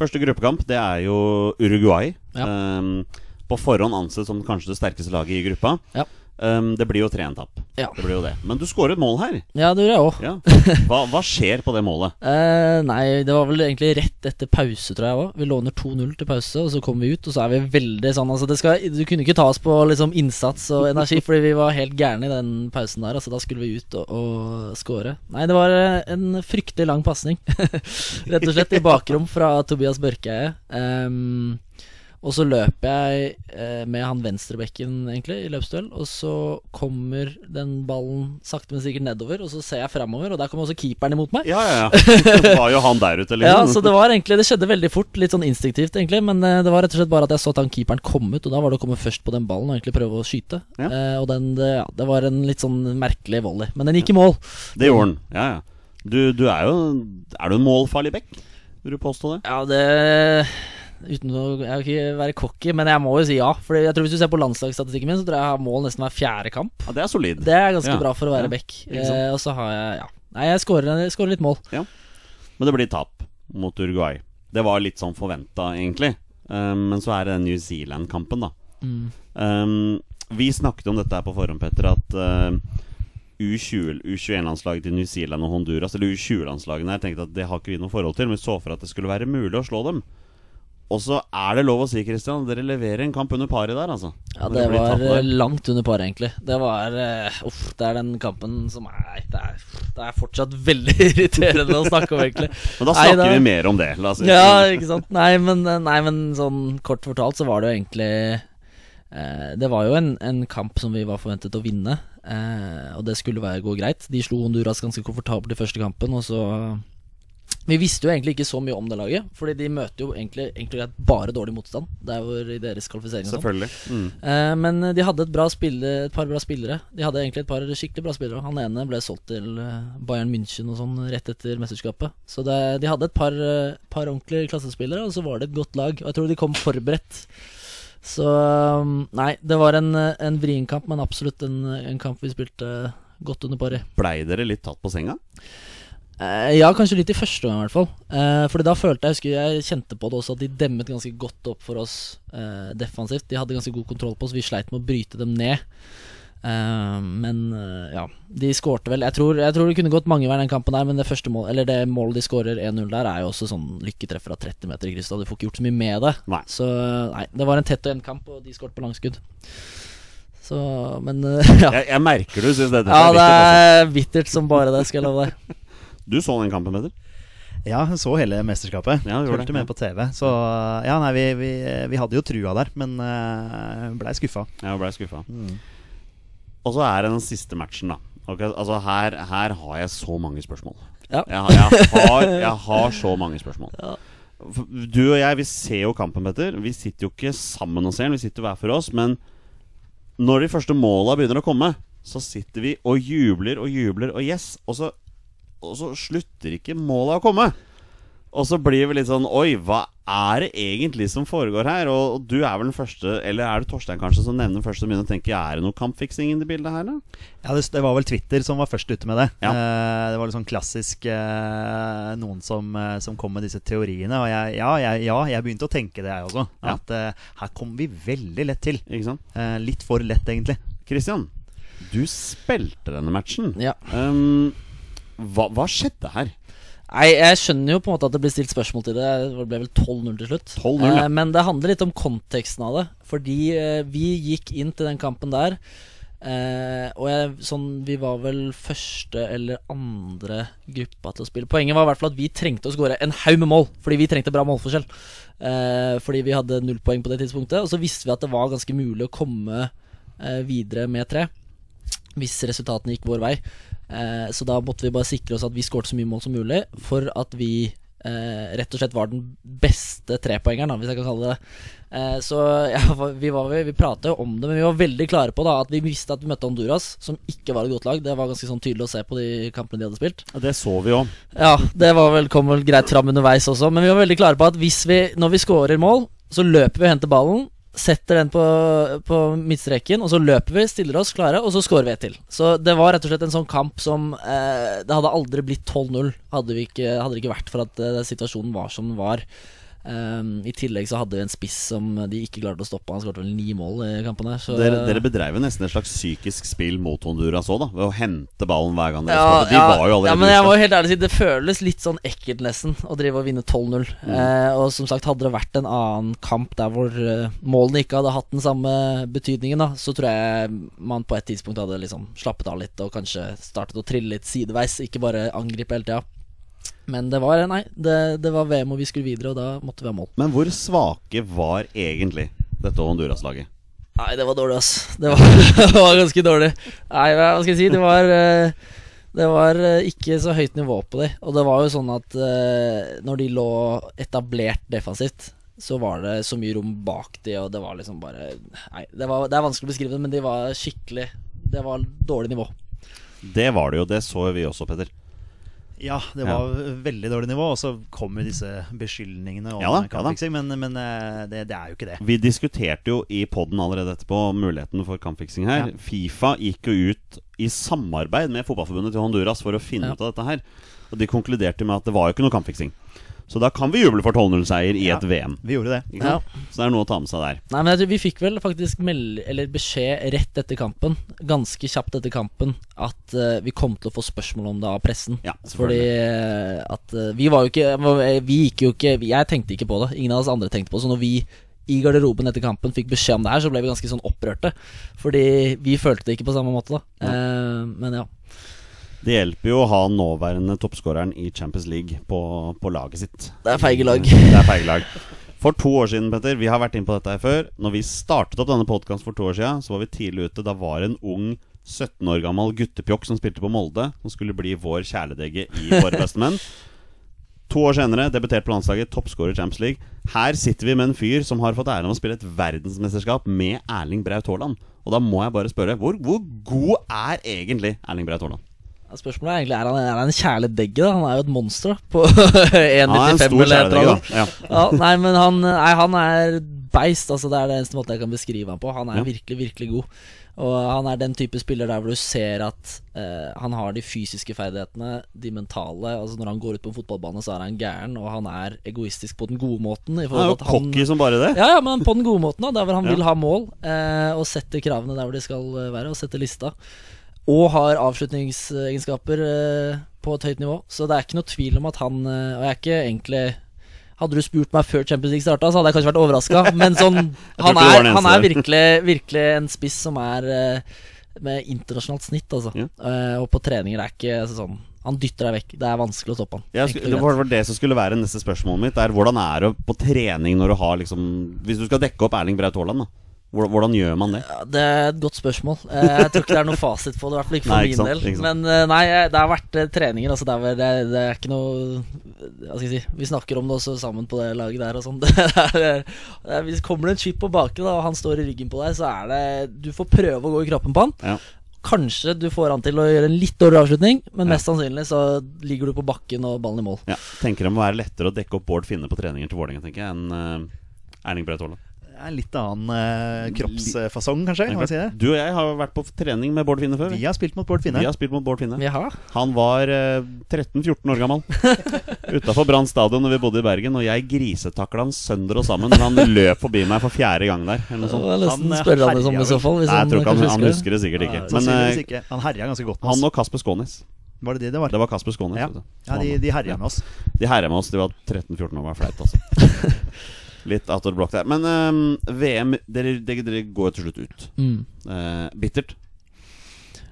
Speaker 1: Første gruppekamp det er jo Uruguay.
Speaker 3: Ja.
Speaker 1: Um, på forhånd ansett som kanskje det sterkeste laget i gruppa.
Speaker 3: Ja.
Speaker 1: Um, det blir jo 3-1-tap.
Speaker 3: Ja.
Speaker 1: Det blir jo det. Men du skårer et mål her.
Speaker 3: Ja, det gjorde jeg òg.
Speaker 1: Ja. Hva, hva skjer på det målet?
Speaker 3: Uh, nei, det var vel egentlig rett etter pause, tror jeg òg. Vi låner 2-0 til pause, og så kommer vi ut, og så er vi veldig sånn Altså, det skal, du kunne ikke ta oss på liksom innsats og energi, fordi vi var helt gærne i den pausen der. Altså, da skulle vi ut og, og score. Nei, det var eh, en fryktelig lang pasning, rett og slett, i bakrom fra Tobias Børkeie. Um, og så løper jeg eh, med han venstrebekken, egentlig, i løpsduell. Og så kommer den ballen sakte, men sikkert nedover, og så ser jeg framover, og der kommer også keeperen imot meg.
Speaker 1: Ja, ja, ja. Det var jo han der ute,
Speaker 3: Ja,
Speaker 1: liksom.
Speaker 3: så det var egentlig Det skjedde veldig fort, litt sånn instinktivt, egentlig. Men eh, det var rett og slett bare at jeg så at han keeperen kom ut, og da var det å komme først på den ballen og egentlig prøve å skyte.
Speaker 1: Ja.
Speaker 3: Eh, og den, det, ja, det var en litt sånn merkelig volley. Men den gikk i mål.
Speaker 1: Det gjorde den, Ja, ja. Du, du er jo Er du en målfarlig bekk? Vil du påstå det?
Speaker 3: Ja, det Uten å jeg vil ikke være cocky, men jeg må jo si ja. For jeg tror hvis du ser på landslagsstatistikken min, så tror jeg jeg har mål nesten hver fjerde kamp.
Speaker 1: Ja, Det er solid.
Speaker 3: Det er ganske
Speaker 1: Ja.
Speaker 3: bra for å være
Speaker 1: Ja.
Speaker 3: back. Eh, og så har jeg Ja. Nei, jeg skårer litt mål. Ja.
Speaker 1: Men det blir tap mot Uruguay. Det var litt sånn forventa, egentlig. Um, men så er det den New Zealand-kampen, da.
Speaker 3: Mm.
Speaker 1: Um, vi snakket om dette her på forhånd, Petter, at uh, U20 U21-landslaget til New Zealand og Honduras, eller U20-landslagene, jeg tenkte at det har ikke vi noe forhold til, men vi så for at det skulle være mulig å slå dem. Og så er det lov å si, Christian, dere leverer en kamp under paret der, altså.
Speaker 3: Ja, det var eh, langt under par, egentlig. Det var uh, Uff, det er den kampen som er Det er, det er fortsatt veldig irriterende å snakke om, egentlig.
Speaker 1: Men da
Speaker 3: Nei,
Speaker 1: snakker
Speaker 3: da-
Speaker 1: vi mer om det. La oss si.
Speaker 3: Ja, ikke sant. Nei, men, eh, nei, men sånn kort fortalt så var det jo egentlig Det var jo en, en kamp som vi var forventet å vinne, eh, og det skulle være, gå greit. De slo Honduras ganske komfortabelt i første kampen, og så Vi visste jo egentlig ikke så mye om det laget, Fordi de møter jo egentlig, egentlig bare dårlig motstand. Det er jo i deres kvalifisering sånn.
Speaker 1: Selvfølgelig. Mm.
Speaker 3: Eh, men de hadde et, bra spille, et par bra spillere. De hadde egentlig et par skikkelig bra spillere. Han ene ble solgt til eh, Bayern München og sånn rett etter mesterskapet. Så det, de hadde et par, eh, par ordentlige klassespillere, og så var det et godt lag. Og jeg tror de kom forberedt. Så nei, det var en, eh, en vrien kamp, men absolutt en, en kamp vi spilte godt under par i.
Speaker 1: Blei dere litt tatt på senga?
Speaker 3: Eh, ja, kanskje litt i første gang i hvert fall. Eh, Fordi da følte jeg husker jeg kjente på det også at de demmet ganske godt opp for oss eh, defensivt. De hadde ganske god kontroll på oss. Vi sleit med å bryte dem ned. Eh, men ja, de skårte vel. Jeg tror, jeg tror det kunne gått mange veier den kampen der, men det første mål, Eller det målet de skårer 1-0 der, er jo også sånn lykketreff fra 30 meter i krysset. Du får ikke gjort så mye med det.
Speaker 1: Nei.
Speaker 3: Så nei, det var en tett og jevn kamp, og de skåret på langskudd. Så, men ja.
Speaker 1: Jeg, jeg merker du syns dette
Speaker 3: Ja,
Speaker 1: er
Speaker 3: bittert.
Speaker 1: Ja, det
Speaker 3: er bittert som bare det, skal jeg love deg.
Speaker 1: Du så den kampen, Petter?
Speaker 2: Ja, jeg så hele mesterskapet.
Speaker 1: Ja,
Speaker 2: Fulgte med på TV. Så ja, nei, vi, vi, vi hadde jo trua der, men uh, blei skuffa.
Speaker 1: Ja, blei skuffa.
Speaker 2: Mm.
Speaker 1: Og så er det den siste matchen, da. Ok, altså her, her har jeg så mange spørsmål.
Speaker 3: Ja.
Speaker 1: Jeg, har- jeg, har, jeg har så mange spørsmål.
Speaker 3: Ja.
Speaker 1: Du og jeg, vi ser jo kampen, Petter. Vi sitter jo ikke sammen og ser den, vi sitter hver for oss. Men når de første måla begynner å komme, så sitter vi og jubler og jubler og yes. Og så, og så slutter ikke måla å komme. Og så blir vi litt sånn Oi, hva er det egentlig som foregår her? Og, og du er vel den første, eller er det Torstein kanskje, som nevner først og begynner å tenke Er det noe kampfiksing inni bildet her, da?
Speaker 2: Ja, det, det var vel Twitter som var først ute med det.
Speaker 1: Ja.
Speaker 2: Eh, det var litt sånn klassisk eh, noen som, eh, som kom med disse teoriene. Og jeg, ja, jeg, ja, jeg begynte å tenke det, jeg også.
Speaker 1: Ja.
Speaker 2: At eh, her kommer vi veldig lett til. Eh, litt for lett, egentlig.
Speaker 1: Christian, du spilte denne matchen.
Speaker 3: Ja.
Speaker 1: Um, hva, hva skjedde her?
Speaker 3: Nei, Jeg skjønner jo på en måte at det blir stilt spørsmål til det. Det ble vel 12-0 til slutt.
Speaker 1: 12-0, ja.
Speaker 3: eh, men det handler litt om konteksten av det. Fordi eh, vi gikk inn til den kampen der Eh, og jeg, sånn, vi var vel første eller andre gruppa til å spille. Poenget var i hvert fall at vi trengte å skåre en haug med mål, fordi vi trengte bra målforskjell. Eh, fordi vi hadde null poeng på det tidspunktet. Og så visste vi at det var ganske mulig å komme eh, videre med tre. Hvis resultatene gikk vår vei. Eh, så da måtte vi bare sikre oss at vi skåret så mye mål som mulig for at vi Uh, rett og slett var den beste trepoengeren, hvis jeg kan kalle det det. Uh, så ja, vi, var, vi pratet jo om det, men vi var veldig klare på da at vi visste at vi møtte Honduras, som ikke var et godt lag. Det var ganske sånn tydelig å se på de kampene de hadde spilt.
Speaker 1: Ja, Det så vi òg.
Speaker 3: Ja, det var vel, kom vel greit fram underveis også, men vi var veldig klare på at hvis vi, når vi scorer mål, så løper vi og henter ballen. Setter den på, på midtstreken, og så løper vi, stiller oss klare, og så scorer vi et til. Så det var rett og slett en sånn kamp som eh, Det hadde aldri blitt 12-0 hadde, hadde det ikke vært for at eh, situasjonen var som den var. Um, I tillegg så hadde vi en spiss som de ikke klarte å stoppe. Han skåret vel ni mål i kampen der. Så
Speaker 1: Dere, dere bedreiv jo nesten et slags psykisk spill mot Honduras òg, da. Ved å hente ballen hver gang dere
Speaker 3: ja,
Speaker 1: skåret. De var jo allerede
Speaker 3: ja, men jeg må helt ærlig si Det føles litt sånn ekkelt nesten å drive og vinne 12-0.
Speaker 1: Mm.
Speaker 3: Eh, og som sagt, hadde det vært en annen kamp der hvor eh, målene ikke hadde hatt den samme betydningen, da, så tror jeg man på et tidspunkt hadde liksom slappet av litt og kanskje startet å trille litt sideveis, ikke bare angripe hele tida. Men det var Nei, det, det var VM, og vi skulle videre, og da måtte vi ha mål.
Speaker 1: Men hvor svake var egentlig dette Honduras-laget?
Speaker 3: Nei, det var dårlig, ass. Det var, det var ganske dårlig. Nei, hva skal jeg si? Det var eh, Det var eh, ikke så høyt nivå på dem. Og det var jo sånn at eh, når de lå etablert defensivt, så var det så mye rom bak de, og det var liksom bare Nei, det, var, det er vanskelig å beskrive det, men de var skikkelig Det var dårlig nivå.
Speaker 1: Det var det jo. Det så vi også, Petter.
Speaker 2: Ja, det var veldig dårlig nivå, og så kom jo disse beskyldningene om
Speaker 1: Ja da, ja da.
Speaker 2: men, men eh, det, det er jo ikke det.
Speaker 1: Vi diskuterte jo i poden allerede etterpå muligheten for kampfiksing her.
Speaker 2: Ja.
Speaker 1: Fifa gikk jo ut i samarbeid med fotballforbundet til Honduras for å finne
Speaker 3: Ja.
Speaker 1: ut av dette her. Og de konkluderte med at det var jo ikke noe kampfiksing. Så da kan vi juble for 12-0-seier i
Speaker 2: Ja.
Speaker 1: et VM.
Speaker 2: Vi gjorde det.
Speaker 1: ja. Så det er noe å ta med seg der.
Speaker 3: Nei, men jeg tror Vi fikk vel faktisk meld eller beskjed rett etter kampen, ganske kjapt etter kampen, at uh, vi kom til å få spørsmål om det av pressen.
Speaker 1: Ja,
Speaker 3: Fordi at uh, vi var jo ikke Vi gikk jo ikke Jeg tenkte ikke på det. Ingen av oss andre tenkte på det. Så når vi i garderoben etter kampen fikk beskjed om det her, så ble vi ganske sånn opprørte. Fordi vi følte det ikke på samme måte, da. Eh, men ja.
Speaker 1: Det hjelper jo å ha nåværende toppskåreren i Champions League på, på laget sitt.
Speaker 3: Det er feige lag.
Speaker 1: Det er feige lag. For to år siden, Petter, vi har vært inne på dette her før. Når vi startet opp denne podkasten for to år siden, så var vi tidlig ute. Da var en ung 17 år gammel guttepjokk som spilte på Molde, som skulle bli vår kjæledegge i Våre bestemenn. To år senere, debutert på landslaget, toppskårer Champions League. Her sitter vi med en fyr som har fått æren av å spille et verdensmesterskap med Erling Braut Haaland. Og da må jeg bare spørre, hvor, hvor god er egentlig Erling Braut Haaland?
Speaker 3: Ja, Spørsmålet er egentlig er han, er han en kjæledegge. da? Han er jo et monster da på
Speaker 1: Han er en
Speaker 3: 1,95
Speaker 1: stor
Speaker 3: eller
Speaker 1: da. Ja.
Speaker 3: Ja, nei, men han, nei, han er beist. Altså, det er det eneste måten jeg kan beskrive han på. Han er
Speaker 1: Ja.
Speaker 3: virkelig, virkelig god. Og han er den type spiller der hvor du ser at eh, han har de fysiske ferdighetene, de mentale. Altså Når han går ut på en fotballbane, så er han gæren, og han er egoistisk på den gode måten. I
Speaker 1: Han er jo cocky som bare det.
Speaker 3: ja, ja, men på den gode måten, da der hvor han
Speaker 1: Ja.
Speaker 3: vil ha mål, eh, og setter kravene der hvor de skal eh, være, og setter lista. Og har avslutningsegenskaper eh, på et høyt nivå. Så det er ikke noe tvil om at han eh, Og jeg er ikke egentlig Hadde du spurt meg før Champions League starta, så hadde jeg kanskje vært overraska. Men sånn, han er, han er virkelig, virkelig en spiss som er eh, med internasjonalt snitt, altså.
Speaker 1: Ja.
Speaker 3: Og på treninger er ikke altså, sånn Han dytter deg vekk. Det er vanskelig å stoppe han. Og
Speaker 1: det var det som skulle være neste spørsmål mitt. Er Hvordan er det på trening når du har liksom Hvis du skal dekke opp Erling Braut Haaland, da. Hvordan, gjør man det?
Speaker 3: Ja, det er et godt spørsmål. Eh, Jeg tror ikke det er noe fasit på det. I hvert fall ikke for
Speaker 1: Nei, ikke
Speaker 3: min del. Men eh, nei, eh, det har vært treninger. Altså det, er, det, det er ikke noe si Vi snakker om det også sammen på det laget der og sånn. Hvis kommer det en chip på baken, da, og han står i ryggen på deg, så er det Du får prøve å gå i kroppen på han.
Speaker 1: Ja.
Speaker 3: Kanskje du får han til å gjøre en litt dårlig avslutning, men
Speaker 1: Ja.
Speaker 3: mest sannsynlig så ligger du på bakken og ballen i mål.
Speaker 1: Ja, tenker det må være lettere å dekke opp Bård Finne på treninger til Vålerenga tenker jeg, enn Erling Braut Haaland.
Speaker 2: Det er en litt annen eh, kroppsfasong, kanskje. Kan si det?
Speaker 1: Du og jeg har vært på trening med Bård Finne før.
Speaker 2: Vi har spilt mot Bård Finne.
Speaker 1: Vi har spilt mot Bård Finne. Han var eh, 13-14 år gammel. Utafor Brann stadion når vi bodde i Bergen, og jeg grisetakla han sønder og sammen når han løp forbi meg for fjerde gang der. Eller noe
Speaker 3: var
Speaker 2: Han, eh,
Speaker 3: spørre han det i så fall.
Speaker 1: Nei, jeg tror ikke han, han husker det sikkert ikke. Men eh,
Speaker 2: ikke. Han herja ganske godt med
Speaker 1: han og Kasper Skånes.
Speaker 2: Var det det det var?
Speaker 1: Det var Kasper Skånes.
Speaker 2: Ja. Ja, de, de herja med oss.
Speaker 1: De herja med oss. De var 13-14 år, var flaut, altså. Litt out of the block der. Men eh, VM dere, dere, dere går til slutt ut.
Speaker 3: Mm.
Speaker 1: Uh, bittert.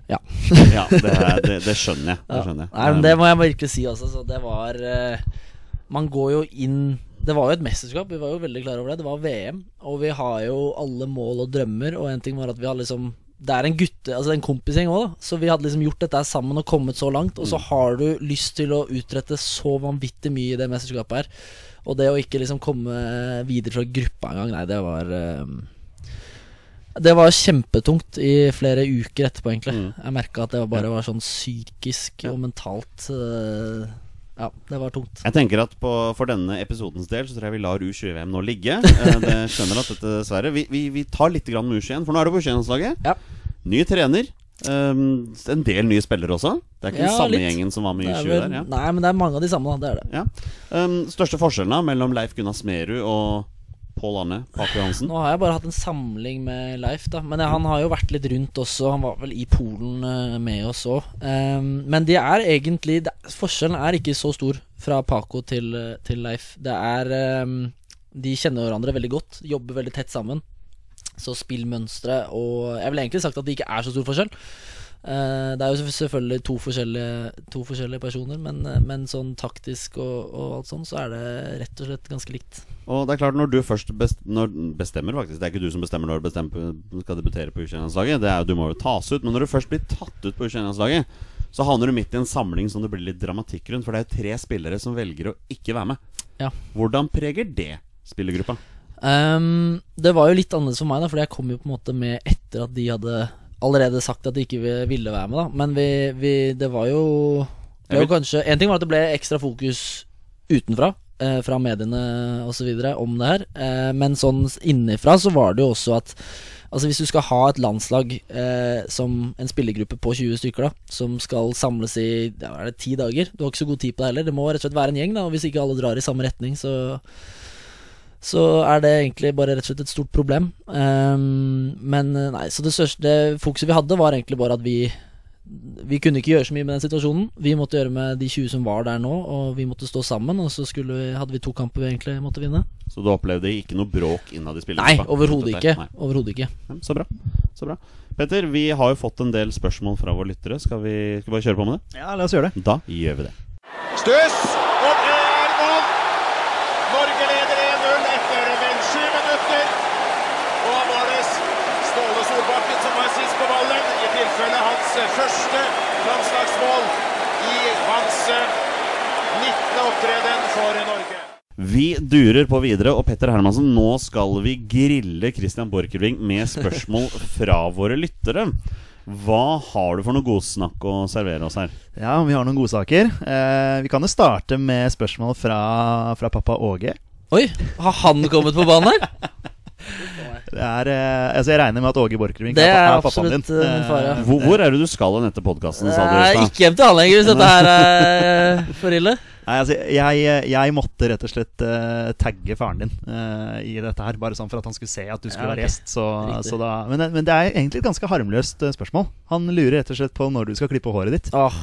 Speaker 3: Ja.
Speaker 1: ja, det, er, det, det skjønner jeg. Det skjønner jeg.
Speaker 3: Nei, men Det må jeg virkelig si også. Så det var uh, Man går jo inn Det var jo et mesterskap, vi var jo veldig klare over det. Det var VM, og vi har jo alle mål og drømmer. Og en ting var at vi har liksom Det er en gutte Altså en kompisgjeng òg, da. Så vi hadde liksom gjort dette sammen og kommet så langt. Og så har du lyst til å utrette så vanvittig mye i det mesterskapet her. Og det å ikke liksom komme videre fra gruppa engang, nei, det var eh, det var kjempetungt i flere uker etterpå, egentlig.
Speaker 1: Mm.
Speaker 3: Jeg merka at det bare var sånn psykisk og mentalt eh, Ja, det var tungt.
Speaker 1: Jeg tenker at på, For denne episodens del Så tror jeg vi lar U20-VM nå ligge. Eh, Det skjønner at dette dessverre vi, vi, vi tar litt grann med U21, for nå er det på U21-landslaget.
Speaker 3: Ja.
Speaker 1: Ny trener. Um, en del nye spillere også. Det er ikke
Speaker 3: Ja,
Speaker 1: den samme
Speaker 3: litt.
Speaker 1: gjengen som var med i
Speaker 3: Det er
Speaker 1: U20
Speaker 3: vel,
Speaker 1: der. Ja.
Speaker 3: Nei, men det er mange av de samme. Det er det.
Speaker 1: Ja. Um, største forskjellen da mellom Leif Gunnar Smerud og Pål Arne Pape Johansen?
Speaker 3: Nå har jeg bare hatt en samling med Leif, da. Men han har jo vært litt rundt også. Han var vel i Polen uh, med oss òg. men de er egentlig det, Forskjellen er ikke så stor fra Paco til, eh, til Leif. Det er ehm, De kjenner hverandre veldig godt, jobber veldig tett sammen. Så spillmønstre og Jeg ville egentlig sagt at det ikke er så stor forskjell. Eh, det er jo selvfølgelig to forskjellige, to forskjellige personer, men, eh, men sånn taktisk og, og alt sånn, så er det rett og slett ganske likt.
Speaker 1: Og det er klart, når du først best, når, bestemmer, faktisk Det er ikke du som bestemmer når du bestemmer, skal debutere på U21-landslaget. Det er jo- Du må jo tas ut. Men når du først blir tatt ut på U21-landslaget, så havner du midt i en samling som det blir litt dramatikk rundt. For det er jo tre spillere som velger å ikke være med.
Speaker 3: Ja.
Speaker 1: Hvordan preger det spillergruppa?
Speaker 3: Ehm, det var jo litt annerledes for meg, da fordi jeg kom jo på en måte med etter at de hadde allerede sagt at de ikke ville være med. da Men vi, vi det var jo Det var jo kanskje En ting var at det ble ekstra fokus utenfra, eh, fra mediene osv., om det her. Eh, men sånn innenfra så var det jo også at Altså Hvis du skal ha et landslag eh, som en spillergruppe på 20 stykker, da som skal samles i ja, er det ti dager Du har ikke så god tid på det heller. Det må rett og slett være en gjeng, da og hvis ikke alle drar i samme retning, så så er det egentlig bare rett og slett et stort problem. Um, men eh, nei, så det største fokuset vi hadde, var egentlig bare at vi Vi kunne ikke gjøre så mye med den situasjonen. Vi måtte gjøre med de 20 som var der nå, og vi måtte stå sammen. Og så skulle vi, hadde vi to kamper vi egentlig måtte vinne.
Speaker 1: Så du opplevde ikke noe bråk innad i
Speaker 3: Nei, overhodet ikke. Overhodet ikke.
Speaker 1: Ja, Så bra. Så bra. Petter, vi har jo fått en del spørsmål fra våre lyttere. Skal vi, skal vi bare kjøre på med det?
Speaker 2: Ja, la oss gjøre det.
Speaker 1: Da gjør vi det.
Speaker 4: Stuss, og det er mål! Norge leder 1-0 etter vel sju minutter. Og da var det Ståle Solbakken som var sist på ballen, i tilfelle hans første landslagsmål i hans eh, 19. opptreden for Norge.
Speaker 1: Vi durer på videre, og Petter Hermansen, nå skal vi grille Christian Borchgrevink med spørsmål fra våre lyttere. Hva har du for noe godsnakk å servere oss her?
Speaker 2: Ja, vi har noen godsaker. Eh, vi kan jo starte med spørsmål fra, fra pappa Åge.
Speaker 3: Oi, har han kommet på banen her?
Speaker 2: Det er, eh, altså jeg regner med at Åge Borchgrevink er,
Speaker 3: er
Speaker 2: er pappaen din.
Speaker 3: absolutt, eh, min far, ja.
Speaker 1: Hvor, hvor er det du skal hen etter podkasten, sa du i
Speaker 3: Eh, ikke hjem til han lenger, hvis dette her er for ille.
Speaker 2: Nei, altså, jeg, jeg måtte rett og slett uh, tagge faren din uh, i dette her. Bare sånn for at han skulle se at du skulle
Speaker 3: Ja, okay.
Speaker 2: være gjest. Så, så da, men, men det er egentlig et ganske harmløst spørsmål. Han lurer rett og slett på når du skal klippe håret ditt.
Speaker 3: Åh,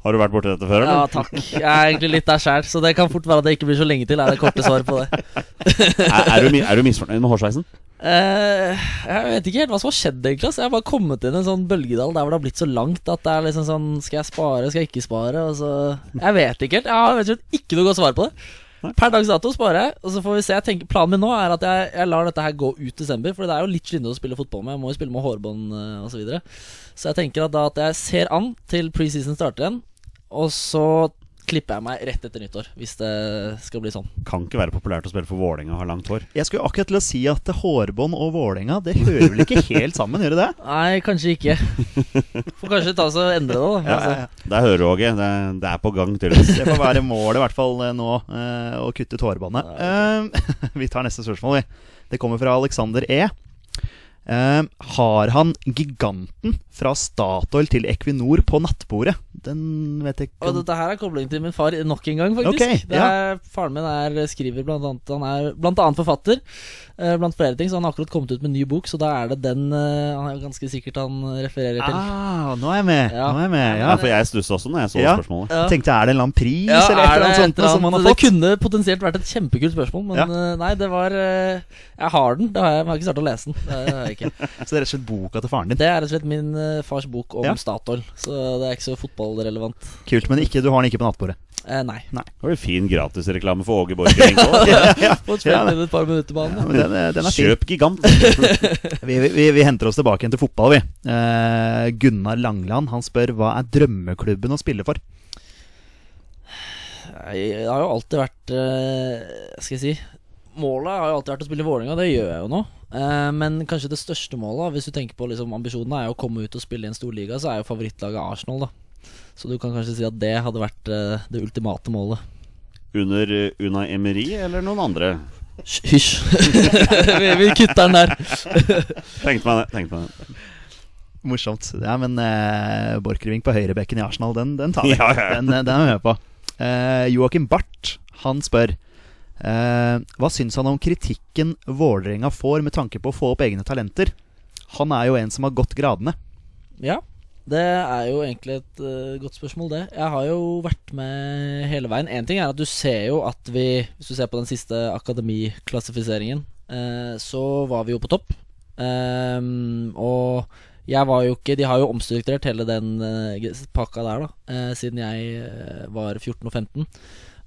Speaker 1: Har du vært borti dette før,
Speaker 3: ja, takk. Jeg er egentlig litt der sjæl, så det kan fort være at det ikke blir så lenge til. Er det korte svar på det.
Speaker 1: er, er, du, er du misfornøyd med hårsveisen?
Speaker 3: Uh, jeg vet ikke helt hva som har skjedd, egentlig. Altså. Jeg har bare kommet inn i en sånn bølgedal der hvor det har blitt så langt at det er liksom sånn Skal jeg spare, skal jeg ikke spare? Og så Jeg vet ikke helt. Jeg har ikke noe godt svar på det. Per dags dato sparer jeg, og så får vi se. Jeg tenker, planen min nå er at jeg, jeg lar dette her gå ut desember. For det er jo litt slitsomt å spille fotball med. Jeg må jo spille med hårbånd uh, osv. Så, videre. så jeg tenker at da at jeg ser an til preseason starter igjen, og så klipper jeg meg rett etter nyttår. Hvis det skal bli sånn.
Speaker 1: Kan ikke være populært å spille for Vålerenga og ha langt hår.
Speaker 2: Jeg skulle akkurat til å si at hårbånd og Vålerenga Det hører vel ikke helt sammen, gjør det det?
Speaker 3: Nei, kanskje ikke. Får kanskje ta oss og endre det, da.
Speaker 2: Ja,
Speaker 3: Altså.
Speaker 2: ja, ja.
Speaker 1: Der hører du, Åge. Det, det er på gang, tydeligvis.
Speaker 2: Det får være målet i hvert fall eh, nå, eh, å kutte ut hårbåndet. Eh, vi tar neste spørsmål, vi. Det kommer fra Alexander E. Eh, har han giganten fra Statoil til Equinor på nattbordet? Den vet jeg ikke
Speaker 3: Og
Speaker 2: om
Speaker 3: dette her er koblingen til min far nok en gang, faktisk.
Speaker 2: Ok,
Speaker 3: det er, Faren min er skriver blant annet Han er blant annet forfatter, eh, blant flere ting. Så han har akkurat kommet ut med en ny bok, så da er det den eh, Han er ganske sikkert han refererer til.
Speaker 2: Ah, nå er jeg med!
Speaker 3: Ja.
Speaker 2: Nå er jeg med ja.
Speaker 1: Ja, for jeg stussa også når jeg så
Speaker 2: Ja.
Speaker 1: spørsmålet.
Speaker 3: Ja.
Speaker 2: Tenkte, er det en eller annen pris
Speaker 3: Ja,
Speaker 2: eller et
Speaker 3: er
Speaker 2: eller annet sånt som han har fått?
Speaker 3: Det kunne potensielt vært et kjempekult spørsmål, men
Speaker 2: Ja.
Speaker 3: nei, det var Jeg har den. Det har jeg, men jeg har ikke startet å lese den. Det har jeg ikke.
Speaker 2: Så det er rett og slett boka til faren din.
Speaker 3: Det er rett og slett min eh, fars bok om
Speaker 2: Ja.
Speaker 3: Statoil, så det er ikke så fotballrelevant.
Speaker 2: Kult, men ikke, du har den ikke på nattbordet.
Speaker 3: Eh, nei.
Speaker 1: Det var jo fin gratisreklame for Åge
Speaker 3: spilt
Speaker 2: Ja,
Speaker 3: et par minutter på
Speaker 2: Ja, den, er- den.
Speaker 1: Kjøp Gigant.
Speaker 2: Vi, vi, vi henter oss tilbake igjen til fotball, vi. Eh, Gunnar Langland han spør hva er drømmeklubben å spille for?
Speaker 3: Det har jo alltid vært eh, Skal jeg si Målet har jo alltid vært å spille i Vålerenga, det gjør jeg jo nå. Eh, men kanskje det største målet, hvis du tenker på liksom, ambisjonene, er jo å komme ut og spille i en stor liga, så er jo favorittlaget Arsenal, da. Så du kan kanskje si at det hadde vært uh, det ultimate målet.
Speaker 1: Under Una Emery eller noen andre?
Speaker 3: Hysj! vi, vi kutter den der.
Speaker 1: Tenkte meg det. tenkte meg det
Speaker 2: Morsomt. Ja, men uh, Borchgrevink på høyrebekken i Arsenal, den, den tar vi.
Speaker 1: Ja, ja.
Speaker 2: Den, eh, den er vi med på. Uh, Joakim Barth, han spør eh, Hva syns han om kritikken Vålerenga får med tanke på å få opp egne talenter? Han er jo en som har gått gradene.
Speaker 3: Ja, det er jo egentlig et uh, godt spørsmål, det. Jeg har jo vært med hele veien. Én ting er at du ser jo at vi Hvis du ser på den siste akademiklassifiseringen, uh, så var vi jo på topp. Um, og jeg var jo ikke De har jo omstrukturert hele den uh, pakka der, da, eh, siden jeg eh, var 14 og 15.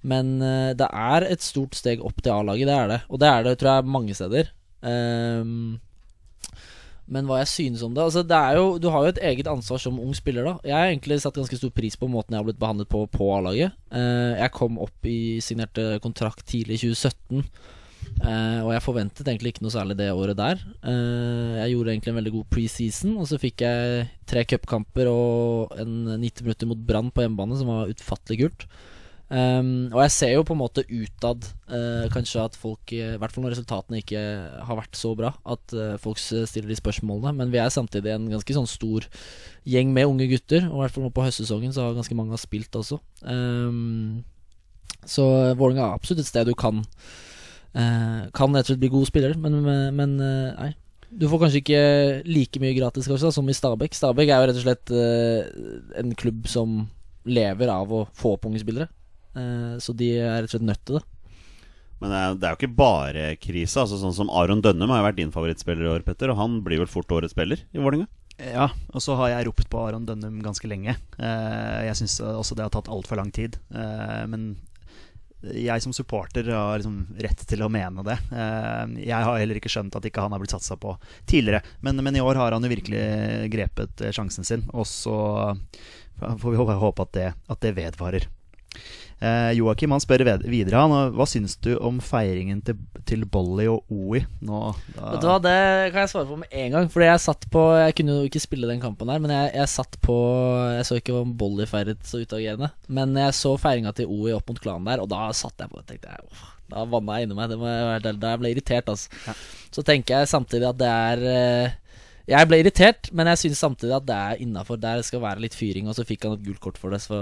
Speaker 3: Men eh, det er et stort steg opp til A-laget, det er det. Og det er det, tror jeg, mange steder. Um, men hva jeg synes om det altså det er jo, Du har jo et eget ansvar som ung spiller. da Jeg har egentlig satt ganske stor pris på måten jeg har blitt behandlet på på A-laget. Uh, jeg kom opp i signerte kontrakt tidlig i 2017. Uh, og jeg forventet egentlig ikke noe særlig det året der. Uh, jeg gjorde egentlig en veldig god preseason, og så fikk jeg tre cupkamper og en 90 minutter mot Brann på hjemmebane, som var utfattelig kult. Um, og jeg ser jo på en måte utad uh, kanskje at folk, i hvert fall når resultatene ikke har vært så bra, at uh, folk stiller de spørsmålene. Men vi er samtidig en ganske sånn stor gjeng med unge gutter. Og i hvert fall nå på høstsesongen så har ganske mange har spilt også. Um, så Vålerenga er absolutt et sted du kan uh, Kan rett og slett bli god spiller, men, men nei. Du får kanskje ikke like mye gratis kanskje som i Stabæk. Stabæk er jo rett og slett en klubb som lever av å få opp unge spillere. Eh, så de er rett og slett nødt til det.
Speaker 1: Men det er, jo ikke bare krise. Altså, sånn som Aron Dønnum har jo vært din favorittspiller i år, Petter. Og han blir vel fort årets spiller i Vålerenga?
Speaker 2: Ja, og så har jeg ropt på Aron Dønnum ganske lenge. Eh, jeg syns også det har tatt altfor lang tid. Eh, men jeg som supporter har liksom rett til å mene det. Eh, jeg har heller ikke skjønt at ikke han har blitt satsa på tidligere. Men, men i år har han jo virkelig grepet sjansen sin, og så får vi håpe at det, at det vedvarer. Eh, Joakim han spør videre han, hva syns du om feiringen til, til Bolly og OI nå? Da,
Speaker 3: Vet du hva, Det kan jeg svare på med en gang. Fordi jeg satt på Jeg kunne jo ikke spille den kampen der, men jeg, jeg satt på Jeg så ikke om Bolly feiret så utagerende. Men jeg så feiringa til OI opp mot klanen der, og da satt jeg på det. tenkte jeg «Åh, Da vanna jeg inni meg. Det må. Da jeg ble irritert, altså. Så tenker jeg samtidig at det er eh, Jeg ble irritert, men jeg syns samtidig at det er innafor. Der skal være litt fyring, og så fikk han et gult kort for det, så,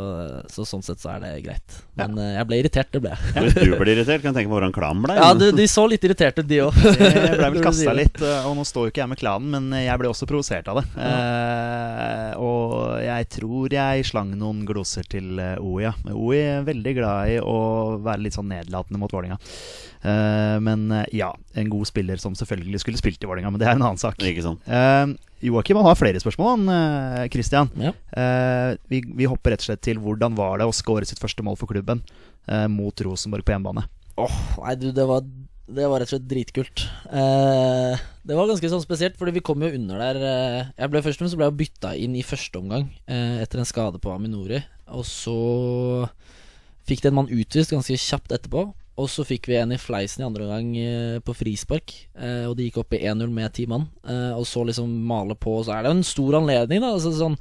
Speaker 3: så sånn sett så er det greit. Men ja. jeg ble irritert, det ble jeg.
Speaker 1: Ja, du ble irritert, kan jeg tenke meg hvordan klanen ble.
Speaker 3: Ja, de, de så litt irriterte, de òg.
Speaker 2: Jeg ble vel kasta litt, eh, og nå står jo ikke jeg med klanen, men jeg ble også provosert av det. Eh, og jeg tror jeg slang noen gloser til eh, OI, ja. OI er veldig glad i å være litt sånn nedlatende mot Vålerenga. Eh, men eh, ja, en god spiller som selvfølgelig skulle spilt i Vålerenga, men det er en annen sak.
Speaker 1: Ikke sant?
Speaker 2: Uh, Joakim han har flere spørsmål, han, Christian.
Speaker 3: Ja.
Speaker 2: Uh, vi, vi hopper rett og slett til hvordan var det å skåre sitt første mål for klubben uh, mot Rosenborg på hjemmebane.
Speaker 3: Åh, nei du, det var, det var rett og slett dritkult. Eh, det var ganske sånn spesielt, fordi vi kom jo under der. Jeg ble Først og fremst så ble jeg bytta inn i første omgang etter en skade på Aminori. Og så fikk det en mann utvist ganske kjapt etterpå. Og så fikk vi en i fleisen i andre omgang eh, på frispark. Eh, og de gikk opp i 1-0 med ti mann. Eh, og så liksom male på, og så er det jo en stor anledning, da. Altså, sånn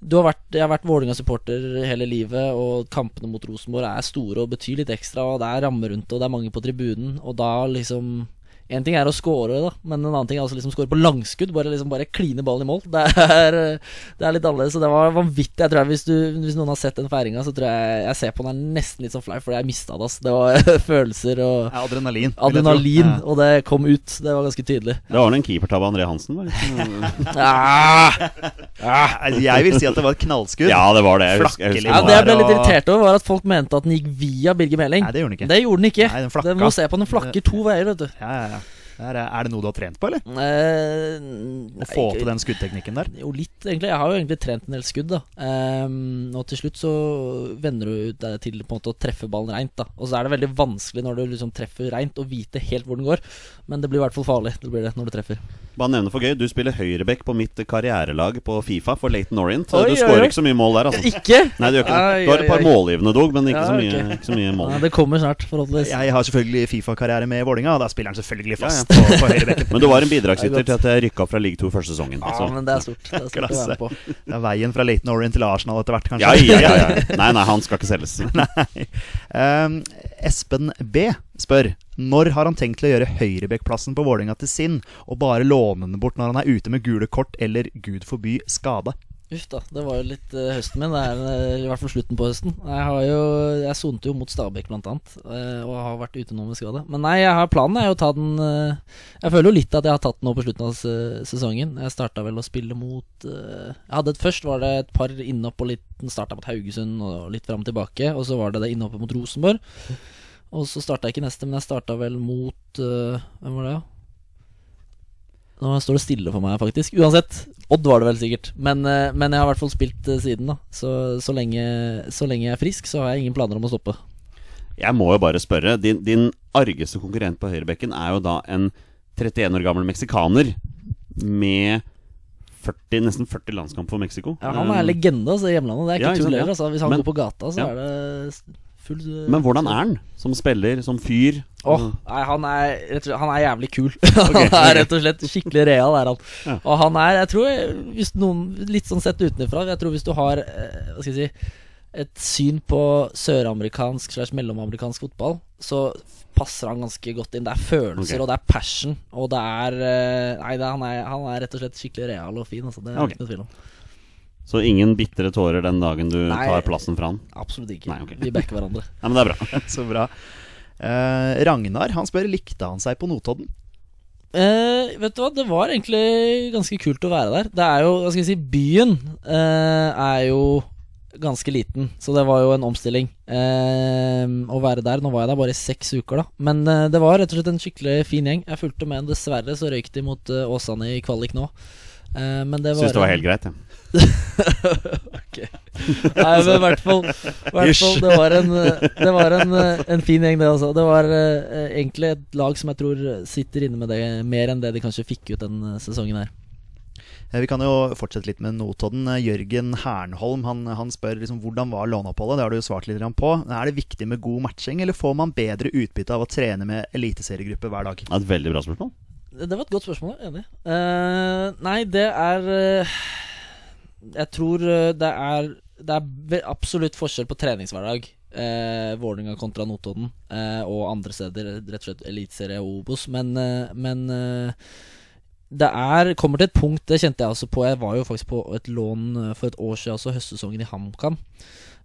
Speaker 3: har vært, jeg har vært Vålerenga-supporter hele livet, og kampene mot Rosenborg er store og betyr litt ekstra. Og det er rammer rundt, og det er mange på tribunen. Og da liksom En ting er å score, da, men en annen ting er å liksom score på langskudd. Bare liksom bare kline ballen i mål. Det er, det er litt annerledes. Så det var vanvittig. Jeg tror jeg, hvis, du, hvis noen har sett den feiringa, så tror jeg jeg ser på den er nesten litt sånn flau, fordi jeg mista det. ass. Det var følelser og
Speaker 2: Ja, adrenalin.
Speaker 3: adrenalin,
Speaker 2: Ja.
Speaker 3: og det kom ut. Det var ganske tydelig.
Speaker 1: Det var en keepertabbe av André Hansen, var det?
Speaker 3: Ah!
Speaker 2: Nei, Jeg vil si at det var et knallskudd.
Speaker 1: Ja, det var det. Jeg husker, jeg
Speaker 2: Flakkelig
Speaker 1: husker
Speaker 3: Ja,
Speaker 1: det
Speaker 3: det jeg ble litt irritert over, var at folk mente at den gikk via Birger Meling.
Speaker 2: Nei, det gjorde den ikke.
Speaker 3: Det gjorde den ikke.
Speaker 2: Nei, den flakka.
Speaker 3: Den må se på den flakker to veier, vet du.
Speaker 2: Ja, ja, ja. Er, er det noe du har trent på, eller?
Speaker 3: Eh,
Speaker 2: Å få til den skuddteknikken der?
Speaker 3: Jo, litt, egentlig. Jeg har jo egentlig trent en del skudd, da. Um, og til slutt så venner du deg til på en måte å treffe ballen reint, da. Og så er det veldig vanskelig når du liksom treffer reint, å vite helt hvor den går. Men det blir i hvert fall farlig. Det blir det når du treffer.
Speaker 1: Bare nevne for gøy, du spiller høyreback på mitt karrierelag på Fifa for Leighton Orient.
Speaker 3: Oi,
Speaker 1: du skårer ikke så mye mål der, altså.
Speaker 3: Ikke?
Speaker 1: Nei, du gjør ikke det. Du har et par målgivende dog, men ikke,
Speaker 3: Ja,
Speaker 1: så mye,
Speaker 3: okay.
Speaker 1: ikke så mye mål.
Speaker 3: Ja, det kommer snart, forhåpentligvis.
Speaker 2: Jeg har selvfølgelig Fifa-karriere med Vålinga og da spiller han selvfølgelig
Speaker 1: Ja, ja.
Speaker 2: fast på, på høyrebekken.
Speaker 1: Men du var en bidragsyter
Speaker 3: er
Speaker 1: til at jeg rykka opp fra league 2 første sesongen.
Speaker 3: Ja, men det er stort. Det er stort å være på.
Speaker 2: Det er veien fra Leighton Orient til Arsenal etter hvert, kanskje.
Speaker 1: Ja, ja, ja, ja. Nei, nei, han skal ikke selges.
Speaker 2: Nei. Um, Espen B spør når har han tenkt til å gjøre høyrebekkplassen på Vålerenga til sin, og bare låne den bort når han er ute med gule kort eller gud forby skade?
Speaker 3: Uff da, det var jo litt uh, høsten min. Det er uh, i hvert fall slutten på høsten. Jeg har jo Jeg sonte jo mot Stabæk blant annet, eh, og har vært ute nå med skade. Men nei, jeg har planen er jo å ta den uh, Jeg føler jo litt at jeg har tatt den nå på slutten av sesongen. Jeg starta vel å spille mot Jeg hadde et Først var det et par innhopp og litt Starta mot Haugesund og litt fram og tilbake. Og så var det det innhoppet mot Rosenborg. Og så starta jeg ikke neste, men jeg starta vel mot uh, Hvem var det, da? Nå står det stille for meg, faktisk. Uansett. Odd var det vel sikkert. Men, uh, men jeg har i hvert fall spilt uh, siden, da. Så, så, lenge, så lenge jeg er frisk, så har jeg ingen planer om å stoppe.
Speaker 1: Jeg må jo bare spørre. Din, din argeste konkurrent på høyrebekken er jo da en 31 år gammel meksikaner med 40, nesten 40 landskamp for Mexico.
Speaker 3: Ja, han er
Speaker 1: Um,
Speaker 3: legende altså, i hjemlandet. Det er ikke
Speaker 1: ja,
Speaker 3: tull heller. Altså. Hvis han
Speaker 1: Men-
Speaker 3: går på gata, så
Speaker 1: ja.
Speaker 3: er det full
Speaker 1: Men hvordan er han som spiller, som fyr?
Speaker 3: Åh, nei, han er, rett og slett, han er jævlig kul. han er rett og slett skikkelig real, er han.
Speaker 1: Ja.
Speaker 3: Og han er, jeg tror hvis noen, Litt sånn sett utenfra Jeg tror hvis du har eh, Hva skal jeg si et syn på søramerikansk slags mellomamerikansk fotball, så passer han ganske godt inn. Det er følelser,
Speaker 1: okay.
Speaker 3: og det er passion, og det er eh, Nei, det er, han, er, han er rett og slett skikkelig real og fin. Altså, det er
Speaker 1: okay.
Speaker 3: ikke noe tvil om.
Speaker 1: Så ingen bitre tårer den dagen du
Speaker 3: Nei.
Speaker 1: tar plassen fra han?
Speaker 3: Absolutt ikke.
Speaker 1: Nei, okay.
Speaker 3: Vi backer hverandre.
Speaker 1: Nei, men det er bra.
Speaker 2: Så bra. Eh, Ragnar han spør likte han seg på Notodden.
Speaker 3: Eh, vet du hva, det var egentlig ganske kult å være der. Det er jo, hva skal jeg si, byen eh, er jo ganske liten, så det var jo en omstilling eh, å være der. Nå var jeg der bare i seks uker, da. Men eh, det var rett og slett en skikkelig fin gjeng. Jeg fulgte med. Dessverre så røyk de mot eh, Åsane i kvalik nå. Eh, men det var
Speaker 1: Syns det var helt greit, jeg.
Speaker 3: Ok. Nei, men i hvert fall, hvert fall Det var en, det var en, en fin gjeng, det også. Det var eh, egentlig et lag som jeg tror sitter inne med det mer enn det de kanskje fikk ut den eh, sesongen her.
Speaker 2: Eh, Vi kan jo fortsette litt med Notodden. Eh, Jørgen Hernholm han, han spør liksom, hvordan var låneoppholdet. Det har du jo svart litt på. Er det viktig med god matching, eller får man bedre utbytte av å trene med eliteseriegruppe hver dag?
Speaker 1: Et veldig bra spørsmål.
Speaker 3: Det var et godt spørsmål, enig. Uh, nei, det er eh, Jeg tror eh, det er Det er absolutt forskjell på treningshverdag. Eh, Vålerenga kontra Notodden eh, og andre steder, rett og slett Eliteserie og Obos. Men, eh, men eh, det er kommer til et punkt, det kjente jeg også på. Jeg var jo faktisk på et lån eh, for et år siden, altså høstsesongen i HamKam.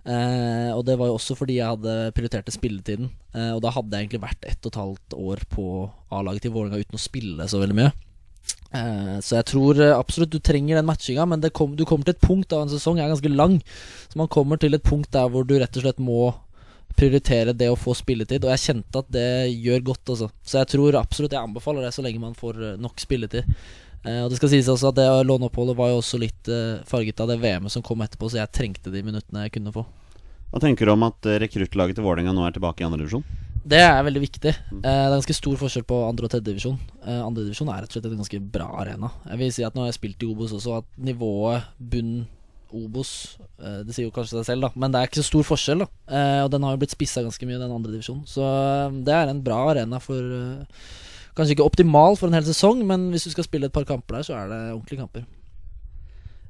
Speaker 3: Eh, og det var jo også fordi jeg hadde prioritert spilletiden. Eh, og da hadde jeg egentlig vært ett og et halvt år på A-laget til Vålerenga uten å spille så veldig mye. Eh, så jeg tror eh, absolutt du trenger den matchinga, men kom, du kommer til et punkt av en sesong er ganske lang. Så man kommer til et punkt der hvor du rett og slett må prioritere det å få spilletid. Og jeg kjente at det gjør godt, altså. Så jeg tror absolutt jeg anbefaler det så lenge man får eh, nok spilletid. Og det skal sies også at det låneoppholdet var jo også litt farget av det VM-et som kom etterpå, så jeg trengte de minuttene jeg kunne få.
Speaker 1: Hva tenker du om at rekruttlaget til Vålerenga nå er tilbake i andredivisjon?
Speaker 3: Det er veldig viktig. Eh, det er ganske stor forskjell på andre og tredjedivisjon. divisjon. Andredivisjon divisjon er rett og slett en ganske bra arena. Jeg vil si at Nå har jeg spilt i Obos også, at nivået bunn Obos eh, Det sier jo kanskje seg selv, da, men det er ikke så stor forskjell. da eh, Og den har jo blitt spissa ganske mye, den andre divisjonen. Så eh, det er en bra arena for eh, Kanskje ikke optimal for en hel sesong, men hvis du skal spille et par kamper der, så er det ordentlige kamper.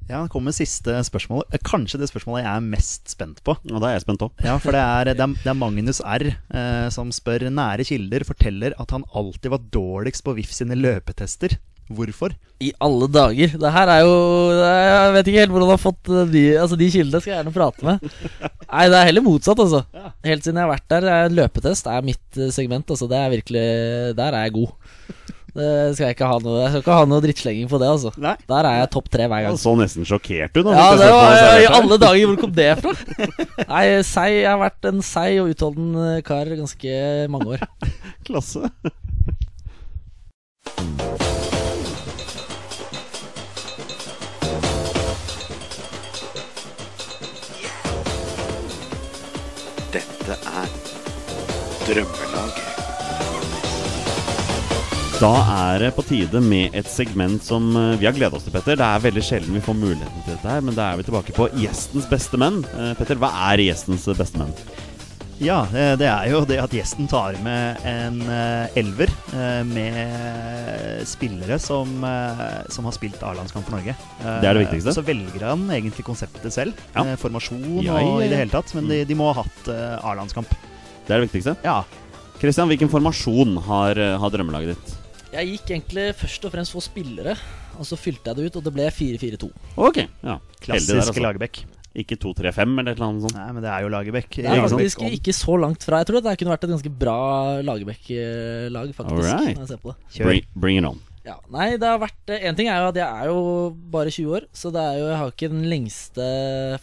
Speaker 2: Ja, det kommer siste spørsmål. Eh, Kanskje det spørsmålet jeg er mest spent på.
Speaker 1: Og da er jeg spent òg.
Speaker 2: Ja, for det er, det er, det er Magnus R. Eh, som spør nære kilder forteller at han alltid var dårligst på VIF sine løpetester. Hvorfor?
Speaker 3: I alle dager! Det her er jo det er, Jeg vet ikke helt hvordan du har fått eh, de Altså De kildene skal jeg gjerne prate med. Nei, det er heller motsatt, altså. Helt siden jeg har vært der. er Løpetest er mitt eh, segment. Altså Det er virkelig Der er jeg god. Det skal jeg ikke ha noe Jeg skal ikke ha noe drittslenging på det, altså.
Speaker 2: Nei.
Speaker 3: Der er jeg topp tre hver
Speaker 1: Han
Speaker 3: gang.
Speaker 1: så nesten sjokkert ut.
Speaker 3: Ja, det var I alle dager! Hvor kom det fra? Nei, sei, Jeg har vært en seig og utholden eh, kar ganske mange år.
Speaker 1: Klasse.
Speaker 6: Dette er Drømmelaget.
Speaker 1: Da er det på tide med et segment som eh, vi har gleda oss til, Petter. Det er veldig sjelden vi får muligheten til dette her, men da er vi tilbake på gjestens beste menn. Eh, Petter, hva er gjestens beste menn?
Speaker 2: Ja, eh, det er jo det at gjesten tar med en elver med spillere som, som har spilt A-landskamp for Norge.
Speaker 1: Det er det viktigste.
Speaker 2: Så velger han egentlig konseptet selv.
Speaker 1: Ja.
Speaker 2: Formasjon
Speaker 1: Ja,
Speaker 2: og
Speaker 1: ja,
Speaker 2: i det hele tatt. Men de, de må ha hatt A-landskamp.
Speaker 1: Det er det viktigste.
Speaker 2: Ja.
Speaker 1: Kristian, hvilken formasjon har, har drømmelaget ditt?
Speaker 3: Jeg gikk egentlig først og fremst for spillere, og så fylte jeg det ut, og det ble 4-4-2.
Speaker 1: Ok, ja.
Speaker 2: Klassisk
Speaker 1: altså.
Speaker 2: Lagerbäck.
Speaker 1: Ikke 2-3-5 eller et eller annet sånt.
Speaker 2: Nei, men det er jo Lagerbäck.
Speaker 3: Det er
Speaker 2: Ikke
Speaker 3: faktisk ikke så langt fra. Jeg tror det kunne vært et ganske bra Lagerbäck-lag, faktisk.
Speaker 1: Alright.
Speaker 3: Når jeg ser på det.
Speaker 1: Bring, bring it on.
Speaker 3: Ja, nei, det har vært En ting er jo at jeg er jo bare 20 år, så det er jo, jeg har ikke den lengste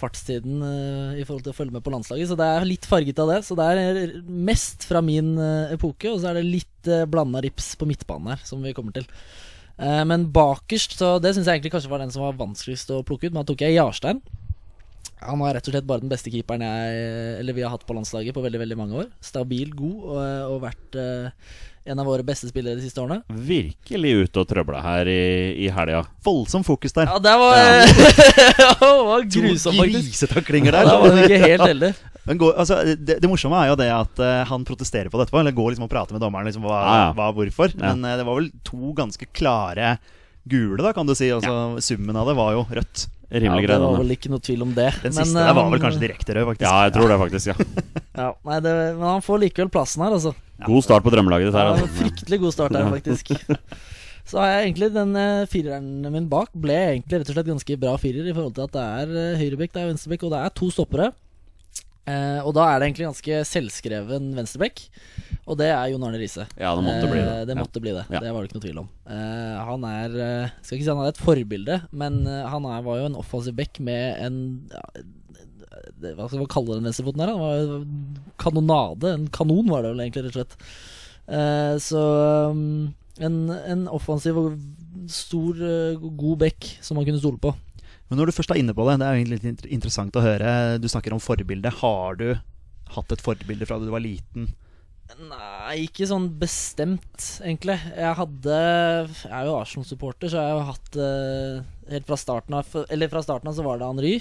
Speaker 3: fartstiden uh, i forhold til å følge med på landslaget, så det er litt farget av det. Så det er mest fra min uh, epoke, og så er det litt uh, blanda rips på midtbanen her, som vi kommer til. Uh, men bakerst, så det syns jeg egentlig kanskje var den som var vanskeligst å plukke ut, men da tok jeg Jarstein. Han var rett og slett bare den beste keeperen jeg, eller vi har hatt på landslaget på veldig veldig mange år. Stabil, god og, og vært eh, en av våre beste spillere de siste årene.
Speaker 1: Virkelig ute og trøbla her i, i helga.
Speaker 2: Voldsomt fokus der.
Speaker 3: Ja, det var, ja. var grusomt, faktisk.
Speaker 2: grisetaklinger
Speaker 3: Ja,
Speaker 2: der.
Speaker 3: da var han ikke helt heldig.
Speaker 2: Men gå, altså, det, det morsomme er jo det at uh, han protesterer på det etterpå. Eller går liksom og prater med dommeren liksom, hva,
Speaker 1: Ja, ja.
Speaker 2: hva hvorfor.
Speaker 1: Ja.
Speaker 2: Men uh, det var vel to ganske klare gule, da, kan du si. Altså, Summen av det var jo rødt.
Speaker 3: Ja, det var vel ikke noe tvil om det.
Speaker 2: Den
Speaker 3: Men,
Speaker 2: siste
Speaker 3: eh,
Speaker 2: der var vel kanskje direkte rød, faktisk.
Speaker 1: Ja, jeg tror det faktisk, ja.
Speaker 3: Ja, nei, det, men han får likevel plassen her, altså.
Speaker 1: God start på drømmelaget ditt her.
Speaker 3: Ja,
Speaker 1: Altså.
Speaker 3: fryktelig god start her, faktisk. Så har jeg egentlig den eh, fireren min bak ble egentlig rett og slett ganske bra firer i forhold til at det er uh, høyrebekk, det er venstrebekk, og det er to stoppere. Eh, og da er det egentlig ganske selvskreven venstrebekk, og det er Jon Arne Riise.
Speaker 1: Ja, det måtte bli det.
Speaker 3: Det det
Speaker 1: Ja.
Speaker 3: måtte bli det. Det var det ikke noe tvil om. Eh, han er eh, Skal ikke si han er et forbilde, men eh, han er, var jo en offensiv back med en ja, det, Hva skal man kalle den venstrefoten her? Han var jo kanonade. En kanon, var det vel egentlig, rett og slett. Eh, så um, en, en offensiv og stor, eh, god back som man kunne stole på.
Speaker 2: Men når du først er inne på det, det er jo egentlig litt interessant å høre. Du snakker om forbilde. Har du hatt et forbilde fra da du var liten?
Speaker 3: Nei, ikke sånn bestemt, egentlig. Jeg hadde Jeg er jo Arsenal-supporter, så jeg har hatt eh, Helt fra starten av Eller fra starten av så var det Henry.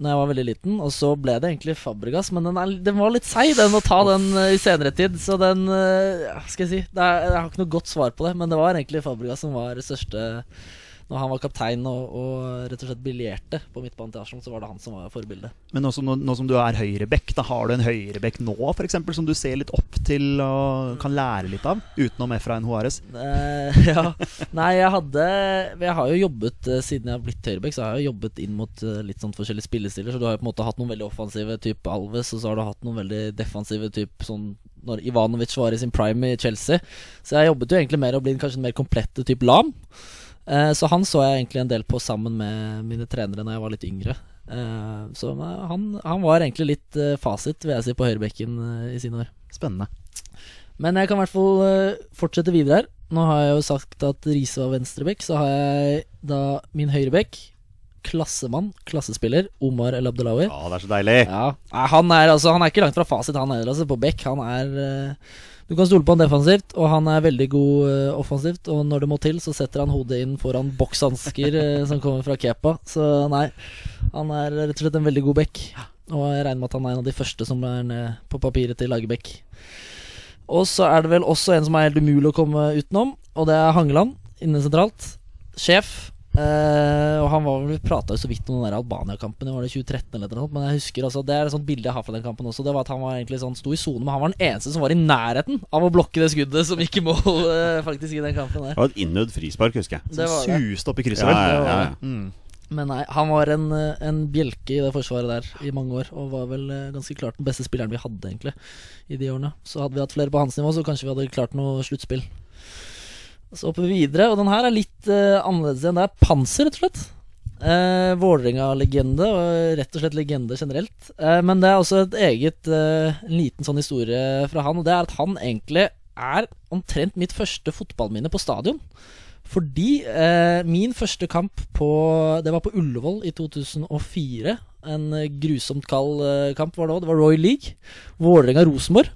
Speaker 3: Når jeg var veldig liten, og så ble det egentlig Fabregas. Men den, er, den var litt seig, den å ta den eh, i senere tid. Så den eh, Skal jeg si er, Jeg har ikke noe godt svar på det, men det var egentlig Fabregas som var største Når han var kaptein og, og rett og slett briljerte på midtbanen til Arsenal, så var det han som var forbildet.
Speaker 2: Men nå som, nå, som du er høyrebekk, da har du en høyrebekk nå for eksempel, som du ser litt opp til og kan lære litt av? Utenom Efrain Juarez.
Speaker 3: Eh, ja. Nei, jeg hadde Jeg har jo jobbet eh, Siden jeg har blitt høyrebekk, så har jeg jobbet inn mot eh, litt sånn forskjellige spillestiler. Så du har jo på en måte hatt noen veldig offensive, type Alves, og så har du hatt noen veldig defensive, type sånn når Ivanovic var i sin prime i Chelsea. Så jeg jobbet jo egentlig mer å bli kanskje en mer komplette type Lam. Eh, så han så jeg egentlig en del på sammen med mine trenere Når jeg var litt yngre. Eh, så han, han var egentlig litt eh, fasit, vil jeg si, på høyrebekken eh, i sine år.
Speaker 2: Spennende.
Speaker 3: Men jeg kan i hvert fall eh, fortsette videre her. Nå har jeg jo sagt at Riise var venstrebekk. Så har jeg da min høyrebekk, klassemann, klassespiller, Omar El Abdelawi.
Speaker 1: Ja, det er så deilig.
Speaker 3: Ja, han, er, altså, han er ikke langt fra fasit, han heller. Altså, på bekk. Han er eh, Du kan stole på han defensivt, og han er veldig god eh, offensivt. Og når det må til, så setter han hodet inn foran bokshansker eh, som kommer fra Kepa. Så nei, han er rett og slett en veldig god bekk. Og jeg regner med at han er en av de første som er ned på papiret til Lagerbäck. Og så er det vel også en som er helt umulig å komme utenom, og det er Hangeland inne sentralt. Sjef. Eh, og han var vel Vi prata jo så vidt om den der Albania-kampen. Var det 2013 eller noe? Men jeg husker altså Det er et sånt bilde jeg har fra den kampen også. Det var at Han var egentlig sånn sto i sone, men han var den eneste som var i nærheten av å blokke det skuddet som gikk i mål, uh, faktisk, i den kampen der.
Speaker 1: Det var et innødd frispark, husker jeg.
Speaker 3: Som var.
Speaker 2: Suste opp i krysset,
Speaker 1: Ja, ja, ja, ja.
Speaker 2: Mm.
Speaker 3: Men nei, han var en, eh, en bjelke i det forsvaret der i mange år. Og var vel ganske klart den beste spilleren vi hadde, egentlig, i de årene. Så hadde vi hatt flere på hans nivå, så kanskje vi hadde klart noe sluttspill. Så hopper vi videre, og den her er litt uh, annerledes igjen. Det er Panser, rett og slett. Uh, Vålerenga-legende, og rett og slett legende generelt. Uh, men det er også et eget uh, en liten sånn historie fra han, og det er at han egentlig er omtrent mitt første fotballminne på stadion. Fordi min første kamp på Det var på Ullevål i 2004. En grusomt kald kamp var det òg. Det var Royal League. Vålerenga-Rosenborg.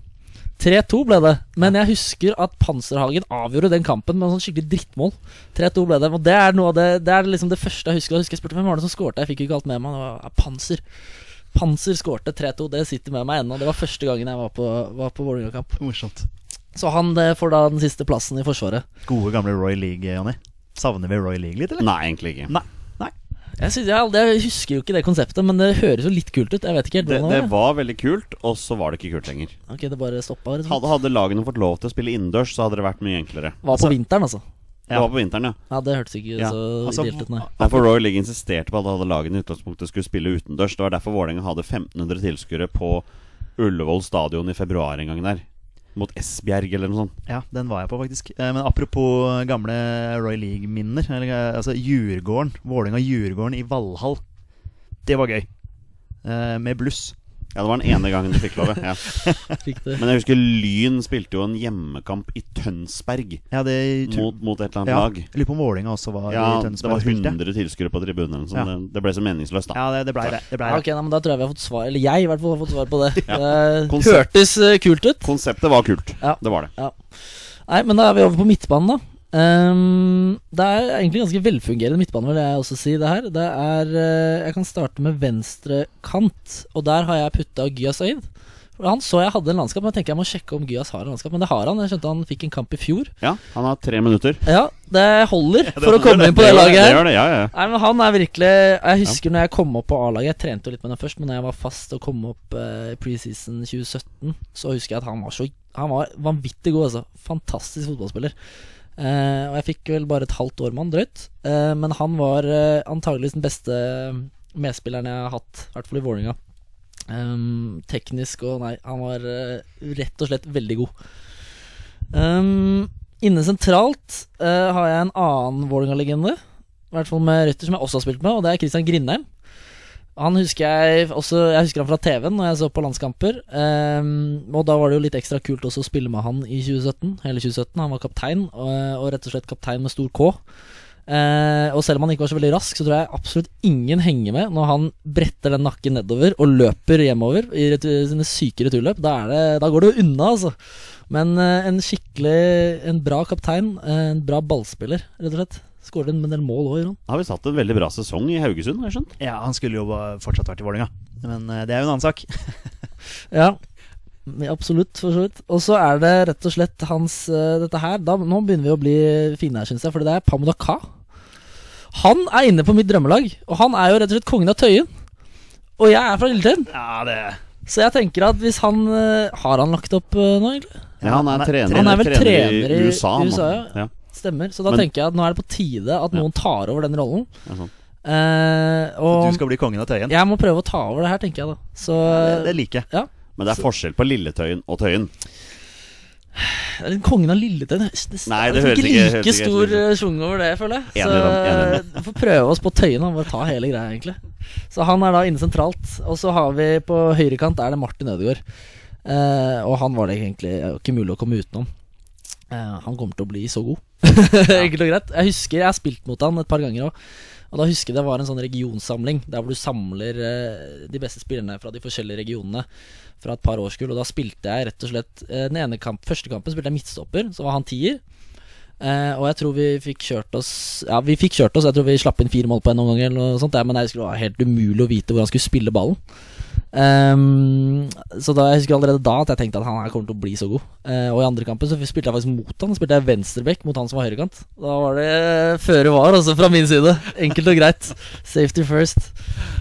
Speaker 3: 3-2 ble det. Men jeg husker at Panserhagen avgjorde den kampen med en sånn skikkelig drittmål. 3-2 ble det. Og det er noe av det Det er liksom det første jeg husker. Jeg husker jeg spurte hvem var det som skårte. Jeg fikk jo ikke alt med meg. Det var ja, Panser. Panser skårte 3-2. Det sitter med meg ennå. Det var første gangen jeg var på, var på Vålerenga-kamp.
Speaker 2: Morsomt.
Speaker 3: Så han eh, får da den siste plassen i Forsvaret.
Speaker 2: Gode, gamle Roy League, Jonny. Savner vi Roy League litt, eller?
Speaker 1: Nei, egentlig ikke.
Speaker 2: Nei.
Speaker 3: Jeg, synes, jeg, aldri- jeg husker jo ikke det konseptet, men det høres jo litt kult ut. Jeg vet ikke helt
Speaker 1: Det, det
Speaker 3: det var.
Speaker 1: veldig kult, og så var det ikke kult lenger.
Speaker 3: Ok, det bare slett.
Speaker 1: Hadde, hadde lagene fått lov til å spille innendørs, så hadde det vært mye enklere.
Speaker 3: Var på vinteren, altså.
Speaker 1: Det var på vinteren, ja.
Speaker 3: Ja, Det hørtes ikke
Speaker 1: Ja,
Speaker 3: så
Speaker 2: altså,
Speaker 3: ideelt ut, nei.
Speaker 1: For Royal League insisterte på at alle lagene i utgangspunktet skulle spille utendørs. Det var derfor Vålerenga hadde 1500 tilskuere på Ullevål stadion i februar en gang der. Mot Esbjerg eller noe sånt.
Speaker 2: Ja, den var jeg på, faktisk. Eh, Men apropos gamle Roy League-minner. eh, Altså Djurgården. Vålerenga-Djurgården i Valhall. Det var gøy. Eh, Med bluss.
Speaker 1: Ja, det var den ene gangen du fikk lov. Ja. Men jeg husker Lyn spilte jo en hjemmekamp i Tønsberg
Speaker 2: Ja, det
Speaker 1: mot, mot et eller annet
Speaker 2: ja,
Speaker 1: lag.
Speaker 2: Jeg lurer på om Vålerenga også var
Speaker 1: Ja,
Speaker 2: i
Speaker 1: det var
Speaker 2: og spilte.
Speaker 1: 100 tilskuere på tribunen.
Speaker 2: Ja.
Speaker 1: Det, det ble så meningsløst, da.
Speaker 2: Ja, det, det ble det. det, ble
Speaker 3: Ja,
Speaker 2: det.
Speaker 3: ok, nei, men Da tror jeg vi har fått svar Eller jeg i hvert fall har fått svar på det.
Speaker 1: Ja.
Speaker 3: Det hørtes eh, kult ut.
Speaker 1: Konseptet var kult.
Speaker 3: Ja.
Speaker 1: Det var det.
Speaker 3: Nei, men da er vi over på midtbanen, da. Ehm, det er egentlig ganske velfungerende midtbane, vil jeg også si. Det her Det er uh, Jeg kan starte med venstre kant, og der har jeg putta Gyas Øyd. Han så jeg hadde en landskap, men jeg tenker jeg må sjekke om Gyas har en landskap. Men det har han. Jeg skjønte han fikk en kamp i fjor.
Speaker 1: Ja, han har tre minutter.
Speaker 3: Ja, det holder for å
Speaker 2: komme
Speaker 3: komme inn på det
Speaker 1: det
Speaker 3: laget
Speaker 1: Det
Speaker 3: her.
Speaker 1: det, ja, ja.
Speaker 3: Nei, men han er virkelig Jeg husker når jeg kom opp på A-laget Jeg trente jo litt med den først, men når jeg var fast og kom opp i uh, preseason 2017, så husker jeg at han var så Han var vanvittig god, altså. Fantastisk fotballspiller. Eh, og jeg fikk vel bare et halvt år med han, drøyt. Uh, men han var uh, antageligvis den beste medspilleren jeg har hatt, i hvert fall i Vålerenga. Um, teknisk og Nei, han var rett og slett veldig god. Um, inne sentralt har jeg en annen Vålerenga-legende. I hvert fall med røtter som jeg også har spilt med, og det er Christian Grindheim. Han husker jeg også Jeg husker han fra TV-en når jeg så på landskamper. Um, og da var det jo litt ekstra kult også å spille med han i 2017. Hele 2017. Han var kaptein, og, og rett og slett kaptein med stor K. Uh, og selv om han ikke var så veldig rask, så tror jeg absolutt ingen henger med når han bretter den nakken nedover og løper hjemover i retur, sine syke returløp. Da, det, da går det jo unna, altså. Men uh, en skikkelig En bra kaptein, uh, en bra ballspiller, rett og slett. Skårer en del mål òg, gjør han.
Speaker 1: Har vi satt en veldig bra sesong i Haugesund, har jeg skjønt?
Speaker 2: Ja, han skulle jo fortsatt vært i Vålerenga. Men eh, det er jo en annen sak.
Speaker 3: Ja, absolutt, for så vidt. Og så er det rett og slett hans eh, Dette her da, Nå begynner vi å bli fine her, syns jeg, for det er Pamuda Ka. Han er inne på mitt drømmelag, og han er jo rett og slett kongen av Tøyen. Og jeg er fra Lilletøyen,
Speaker 2: Ja, det
Speaker 3: så jeg tenker at hvis han eh, Har han lagt opp nå, egentlig?
Speaker 1: Ja, han er
Speaker 2: han er-
Speaker 1: trener,
Speaker 3: han er vel trener i
Speaker 1: USA.
Speaker 3: USA,
Speaker 1: ja.
Speaker 3: ja. Stemmer. Så da
Speaker 1: Men-
Speaker 3: tenker jeg at nå er det på tide at
Speaker 1: Ja.
Speaker 3: noen tar over den rollen.
Speaker 1: Ja, sånn.
Speaker 3: Eh,
Speaker 2: Du skal bli kongen av Tøyen.
Speaker 3: jeg må prøve å ta over det her, tenker jeg da. Så
Speaker 2: det, det liker jeg.
Speaker 1: Men det er forskjell på Lilletøyen og Tøyen.
Speaker 3: Det er Kongen av Lilletøyen det, det,
Speaker 1: Nei, det
Speaker 3: er
Speaker 1: høres
Speaker 3: ikke like
Speaker 1: ikke
Speaker 3: stor eh, over det, føler jeg.
Speaker 1: Enig i
Speaker 3: Så vi får prøve oss på Tøyen. Han Bare ta hele greia, egentlig. Så han er da inne sentralt. Og så har vi på høyrekant er det Martin Ødegaard. Eh, og han var det egentlig ikke mulig å komme utenom. Eh, han kommer til å bli så god. Enkelt og greit. Jeg husker jeg har spilt mot han et par ganger òg. Og da husker jeg det var en sånn regionsamling der hvor du samler eh, de beste spillerne fra de forskjellige regionene fra et par årskull. Og da spilte jeg rett og slett eh, Den ene kamp, første kampen spilte jeg midtstopper, så var han tier. Eh, og jeg tror vi fikk kjørt oss Ja, vi fikk kjørt oss. Jeg tror vi slapp inn fire mål på en noen ganger. Eller noe sånt, men jeg husker det var helt umulig å vite hvor han skulle spille ballen. Ehm, så da jeg husker allerede da at jeg tenkte at han her kommer til å bli så god. Uh, og i andre kampen så spilte jeg faktisk mot han. Spilte jeg venstreback mot han som var høyrekant. Da var det føre var, altså, fra min side. Enkelt og greit. Safety first.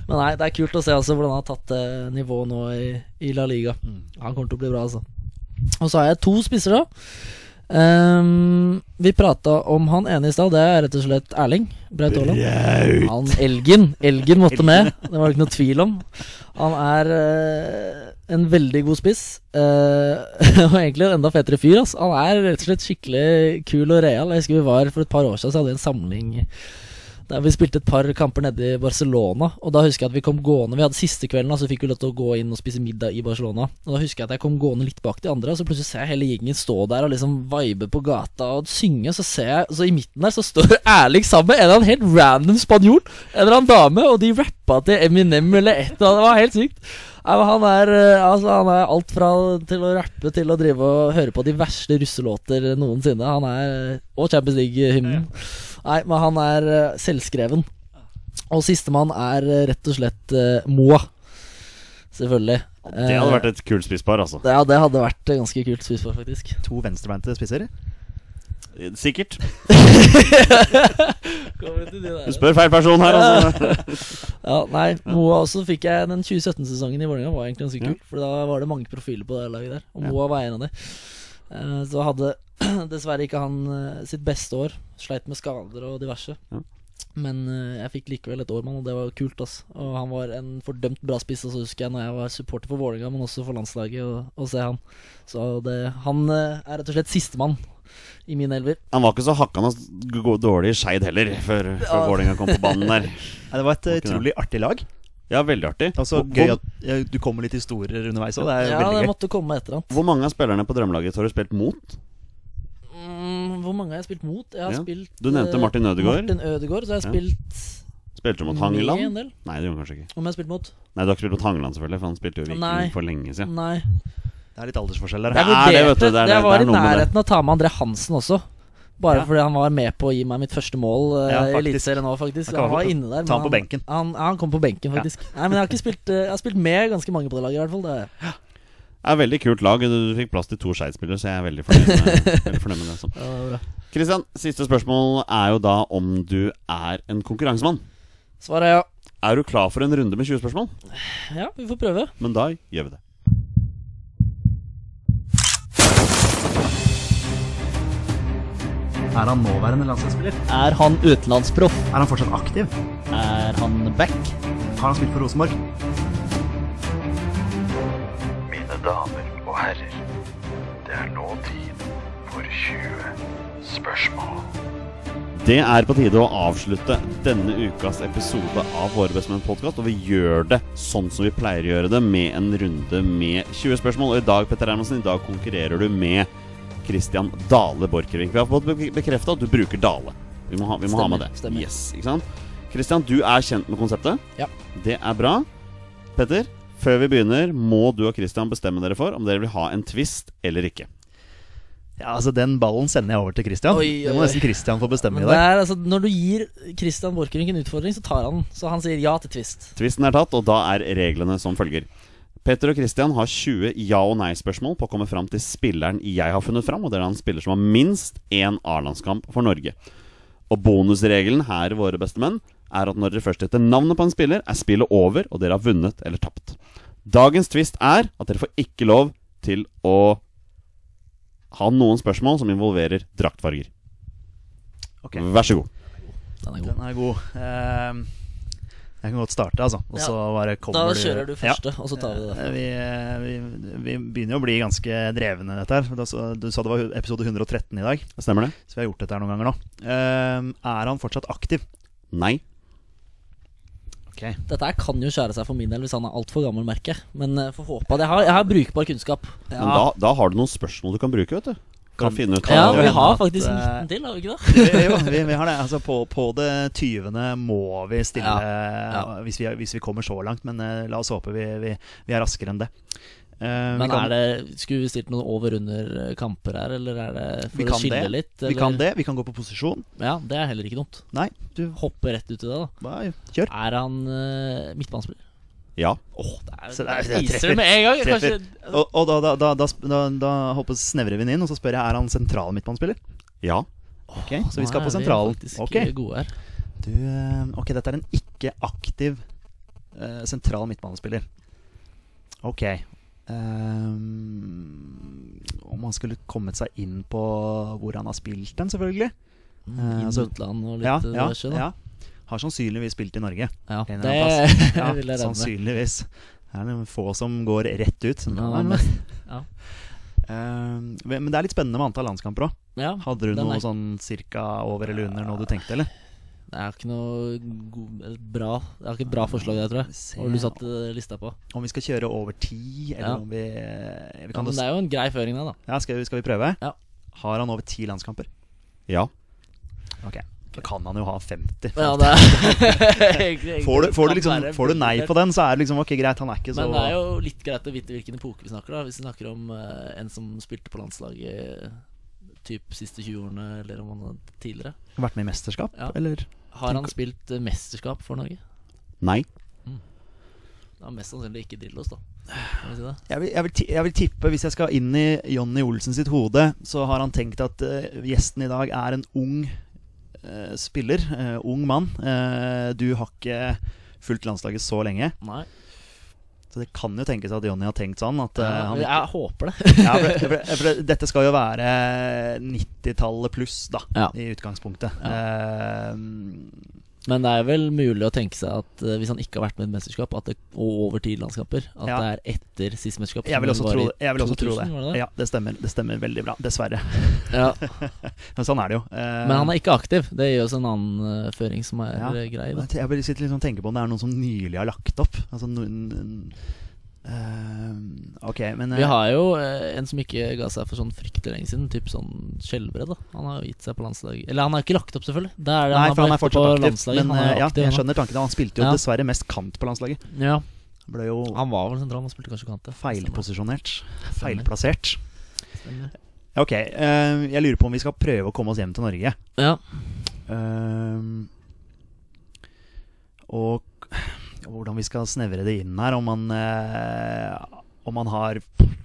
Speaker 3: Men nei, det er kult å se altså hvordan han har tatt uh, nivået nå i, i La Liga. Han kommer til å bli bra, altså. Og så har jeg to spisser, da. Ehm, vi prata om han ene i stad. Det er rett og slett Erling Braut Haaland. Han Elgen. Elgen måtte med. Det var det ikke noe tvil om. Han er uh, en veldig god spiss. Uh, og egentlig en enda fetere fyr. Altså. Han er rett og slett skikkelig kul og real. Jeg husker vi var For et par år siden så hadde vi en samling Der vi spilte et par kamper nede i Barcelona. Og da husker jeg at vi kom gående Vi hadde siste kvelden, så så fikk vi lov til å gå inn og spise middag i Barcelona. Og da husker jeg at jeg kom gående litt bak de andre, og så plutselig ser jeg hele gjengen stå der og liksom vibe på gata og synge. Så ser jeg Så i midten der så står Erling sammen med en eller annen helt random spanjol. En eller annen dame, og de rappa til Eminem eller et eller annet. Det var helt sykt. Han er, eh, altså, han er alt fra til å rappe til å drive og høre på de verste russelåter noensinne. Han er Og Champions League-hymnen. Nei, men han er eh, selvskreven. Og sistemann er eh, rett og slett uh, Moa. Selvfølgelig.
Speaker 1: Det hadde vært et kult spisspar, altså.
Speaker 3: Ja, det hadde vært et ganske kult spisspar, faktisk.
Speaker 2: To venstrebeinte spisser.
Speaker 1: Sikkert. Du spør feil person her, altså.
Speaker 3: Ja, nei, Moa også fikk jeg Den 2017-sesongen i Vålerenga var egentlig ganske
Speaker 1: Ja.
Speaker 3: For da var det mange profiler på det laget der, og
Speaker 1: Ja.
Speaker 3: Moa var en av de. Eh, Så hadde dessverre ikke han eh, sitt beste år. Sleit med skader og diverse.
Speaker 1: Ja.
Speaker 3: Men eh, jeg fikk likevel et år med han, og det var kult. ass Og han var en fordømt bra spiss. Så husker jeg når jeg var supporter for Vålerenga, men også for landslaget, å å se han. Så det, han eh, er rett og slett sistemann i min elver.
Speaker 1: Han var ikke så hakkende dårlig i Skeid heller, før, før
Speaker 3: Ja.
Speaker 1: Vålerenga kom på banen der.
Speaker 2: Nei, det var et utrolig artig lag.
Speaker 1: Ja, veldig artig.
Speaker 2: Altså
Speaker 1: Hvor-
Speaker 2: Gøy at ja, du kommer litt historier underveis òg. Det er
Speaker 3: Ja,
Speaker 2: veldig
Speaker 3: det
Speaker 2: gøy.
Speaker 3: måtte komme et eller annet.
Speaker 1: Hvor mange av spillerne på drømmelaget har du spilt mot?
Speaker 3: Mm, hvor mange har jeg spilt mot? Jeg har
Speaker 1: Ja.
Speaker 3: spilt
Speaker 1: Du nevnte
Speaker 3: eh,
Speaker 1: Martin Ødegaard.
Speaker 3: Martin Ødegaard, så har jeg
Speaker 1: Ja.
Speaker 3: spilt
Speaker 1: Spilte du mot Hangeland? Nei, det gjorde han kanskje ikke.
Speaker 3: Om jeg har spilt mot?
Speaker 1: Nei, du har ikke spilt mot Hangeland, selvfølgelig, for han spilte jo
Speaker 3: Nei.
Speaker 1: Viking for lenge siden.
Speaker 3: Nei.
Speaker 2: Det er litt aldersforskjell der.
Speaker 1: Det
Speaker 3: Jeg
Speaker 1: det vet du,
Speaker 3: det,
Speaker 1: det er- det
Speaker 3: var i nærheten av å ta med André Hansen også. Bare
Speaker 2: Ja.
Speaker 3: fordi han var med på å gi meg mitt første mål eh,
Speaker 2: Ja,
Speaker 3: i. Eliteserien nå, faktisk.
Speaker 2: Han
Speaker 3: Han var inne der.
Speaker 2: ta han på benken.
Speaker 3: Han, ja, han kom på benken, faktisk. Nei, men jeg har ikke spilt eh, Jeg har spilt med ganske mange på det laget, i hvert fall. Det.
Speaker 1: Er veldig kult lag. Du fikk plass til to Skeid-spillere, så jeg er veldig fornøyd med, veldig fornøyd med det. Så.
Speaker 3: Ja, det var bra.
Speaker 1: Kristian, siste spørsmål er jo da om du er en konkurransemann.
Speaker 3: Svaret er ja.
Speaker 1: Er du klar for en runde med 20 spørsmål?
Speaker 3: Ja, vi får prøve.
Speaker 1: Men da gjør vi det.
Speaker 2: Er han nåværende landslagsspiller?
Speaker 3: Er han utenlandsproff?
Speaker 2: Er han fortsatt aktiv?
Speaker 3: Er han back?
Speaker 2: Har han spilt for Rosenborg?
Speaker 6: Damer og herrer, det er nå tid for 20 spørsmål.
Speaker 1: Det er på tide å avslutte denne ukas episode av Våre bestemenn podkast. Og vi gjør det sånn som vi pleier å gjøre det, med en runde med 20 spørsmål. Og i dag Petter Hermansen, i dag konkurrerer du med Christian Dale Borchgrevink. Vi har fått bekrefta at du bruker Dale. Vi må ha, vi må ha med det.
Speaker 3: Stemmer, stemmer.
Speaker 1: Yes, ikke sant? Christian, du er kjent med konseptet.
Speaker 3: Ja.
Speaker 1: Det er bra. Petter, før vi begynner, må du og Christian bestemme dere for om dere vil ha en twist eller ikke.
Speaker 2: Ja, altså Den ballen sender jeg over til Christian.
Speaker 3: Oi,
Speaker 2: Det må nesten Christian få bestemme
Speaker 3: Men
Speaker 2: i
Speaker 3: det
Speaker 2: dag.
Speaker 3: er, altså, når du gir Christian Borchgrevink en utfordring, så tar han den. Så han sier ja til twist.
Speaker 1: Twisten er tatt, og da er reglene som følger. Petter og Christian har 20 ja- og nei-spørsmål på å komme fram til spilleren jeg har funnet fram, og det er en spiller som har minst én A-landskamp for Norge. Og bonusregelen her våre Våre bestemenn er at når dere først heter navnet på en spiller, er spillet over, og dere har vunnet eller tapt. Dagens twist er at dere får ikke lov til å ha noen spørsmål som involverer draktfarger.
Speaker 2: Okay.
Speaker 1: Vær så god.
Speaker 3: Den er god.
Speaker 2: Den er god. Uh, jeg kan godt starte, altså. Og
Speaker 3: Ja.
Speaker 2: så bare
Speaker 3: Da kjører du
Speaker 2: Ja.
Speaker 3: første, og så tar vi det.
Speaker 2: Eh, Vi, eh, vi, vi begynner jo å bli ganske drevne dette her. Du sa det var episode 113 i dag,
Speaker 1: Stemmer det?
Speaker 2: så vi har gjort dette her noen ganger nå. Uh, er han fortsatt aktiv?
Speaker 1: Nei.
Speaker 2: Ok.
Speaker 3: Dette her kan jo skjære seg for min del hvis han er altfor gammel, merker. Men eh, får håpe at jeg har, jeg har brukbar kunnskap.
Speaker 1: Men da, da har du noen spørsmål du kan bruke, vet du. Kan, kan finne ut
Speaker 3: Ja, vi har faktisk
Speaker 2: eh,
Speaker 3: 19 til, har vi ikke det?
Speaker 2: Vi- jo, vi, vi har det. Altså på, på det 20. må vi stille
Speaker 3: Ja.
Speaker 2: Hvis, vi, hvis vi kommer så langt, men uh, la oss håpe vi, vi, vi er raskere enn det. Eh,
Speaker 3: Men
Speaker 2: kan,
Speaker 3: er det Skulle vi stilt noen over-under kamper her, eller er det for å skille
Speaker 2: det.
Speaker 3: litt?
Speaker 2: vi kan det. Vi kan gå på posisjon.
Speaker 3: Ja, det er heller ikke dumt.
Speaker 2: Nei, du
Speaker 3: Hopper rett ut i det, da.
Speaker 2: bare kjør.
Speaker 3: Er han uh, midtbanespiller?
Speaker 1: Ja.
Speaker 3: Åh, det er,
Speaker 2: Så det er-
Speaker 3: det er
Speaker 2: treffer.
Speaker 3: med en gang!
Speaker 2: Treffer.
Speaker 3: Kanskje
Speaker 2: Og, og da, da, da, da, da, da snevrer vi den inn, og så spør jeg er han sentral midtbanespiller.
Speaker 1: Ja.
Speaker 2: Ok, Så vi skal på sentralen. Ok,
Speaker 3: gode her.
Speaker 2: du, eh, ok, dette er en ikke aktiv uh, sentral midtbanespiller. Ok. Ehm, om han skulle kommet seg inn på hvor han har spilt den, selvfølgelig.
Speaker 3: Mm, Inn
Speaker 2: altså-
Speaker 3: utland og litt
Speaker 2: Ja,
Speaker 3: eh,
Speaker 2: ja, ja. Har sannsynligvis spilt i Norge.
Speaker 3: Ja, det.
Speaker 2: Ja,
Speaker 3: vil jeg redde
Speaker 2: sannsynligvis. Det er noen få som går rett ut.
Speaker 3: Ja, men- ja.
Speaker 2: Ehm, men det er litt spennende med antall landskamper òg.
Speaker 3: Ja,
Speaker 2: Hadde du noe sånn cirka over eller under noe du tenkte, eller?
Speaker 3: Jeg har ikke noe god, bra Jeg har ikke et bra forslag der, tror jeg. Har du satt eh, lista på?
Speaker 2: Om vi skal kjøre over ti, eller
Speaker 3: Ja.
Speaker 2: om vi, vi
Speaker 3: Ja, men det er jo en grei føring, det, da.
Speaker 2: ja, skal, vi, skal vi prøve?
Speaker 3: Ja.
Speaker 2: Har han over ti landskamper?
Speaker 1: Ja.
Speaker 2: Ok, Da kan han jo ha 50.
Speaker 3: Ja, det er
Speaker 2: Får du, får, du liksom, får du nei på den, så er det liksom ok, greit. Han er ikke så
Speaker 3: Men det er jo litt greit å vite hvilken epoke vi snakker da Hvis vi snakker om uh, en som spilte på landslaget Typ siste 20-årene, eller om han har tidligere.
Speaker 2: Vært med i mesterskap,
Speaker 3: Ja.
Speaker 2: eller?
Speaker 3: Har han spilt eh, mesterskap for Norge?
Speaker 1: Nei.
Speaker 3: Da er mest sannsynlig ikke Drillos, da.
Speaker 2: Jeg vil, jeg, vil, jeg vil tippe, hvis jeg skal inn i Jonny Olsen sitt hode, så har han tenkt at uh, gjesten i dag er en ung uh, spiller. Uh, ung mann. Du har ikke fulgt landslaget så lenge.
Speaker 3: Nei.
Speaker 2: Så det kan jo tenkes at Jonny har tenkt sånn. At, eh, han,
Speaker 3: jeg håper det.
Speaker 2: ja, for, for, for dette skal jo være 90-tallet pluss, da,
Speaker 3: Ja.
Speaker 2: i utgangspunktet. Eh,
Speaker 3: Men det er vel mulig å tenke seg at eh, hvis han ikke har vært med i et mesterskap, at det, og over ti landskamper, at
Speaker 2: Ja.
Speaker 3: det er etter siste mesterskap.
Speaker 2: jeg vil også tro det. Jeg vil også
Speaker 3: 2000,
Speaker 2: det.
Speaker 3: det det?
Speaker 2: Ja, det stemmer, det stemmer veldig bra. Dessverre.
Speaker 3: Ja.
Speaker 2: Men sånn er det jo. Eh,
Speaker 3: Men han er ikke aktiv. Det gir oss en annen uh, føring som er
Speaker 2: Ja.
Speaker 3: grei. Da.
Speaker 2: Jeg vil sitter liksom og tenke på om det er noen som nylig har lagt opp. Altså noen eh, Ok, men uh,
Speaker 3: Vi har jo uh, en som ikke ga seg for sånn fryktelig lenge siden, typ sånn Skjelbred. Han har jo gitt seg på landslaget. Eller han har ikke lagt opp, selvfølgelig. Det er det,
Speaker 2: Nei,
Speaker 3: han
Speaker 2: for han er fortsatt
Speaker 3: på
Speaker 2: aktiv. Men eh,
Speaker 3: jo
Speaker 2: ja,
Speaker 3: aktiv,
Speaker 2: jeg skjønner tanken. Han spilte jo
Speaker 3: Ja.
Speaker 2: dessverre mest kant på landslaget.
Speaker 3: Ja,
Speaker 2: jo
Speaker 3: han var vel sentral, han spilte kanskje kant.
Speaker 2: feilposisjonert. Feilplassert.
Speaker 3: Stemmer.
Speaker 2: Ok, eh, jeg lurer på om vi skal prøve å komme oss hjem til Norge.
Speaker 3: Ja.
Speaker 2: Og hvordan vi skal snevre det inn her. Om man, eh, om man har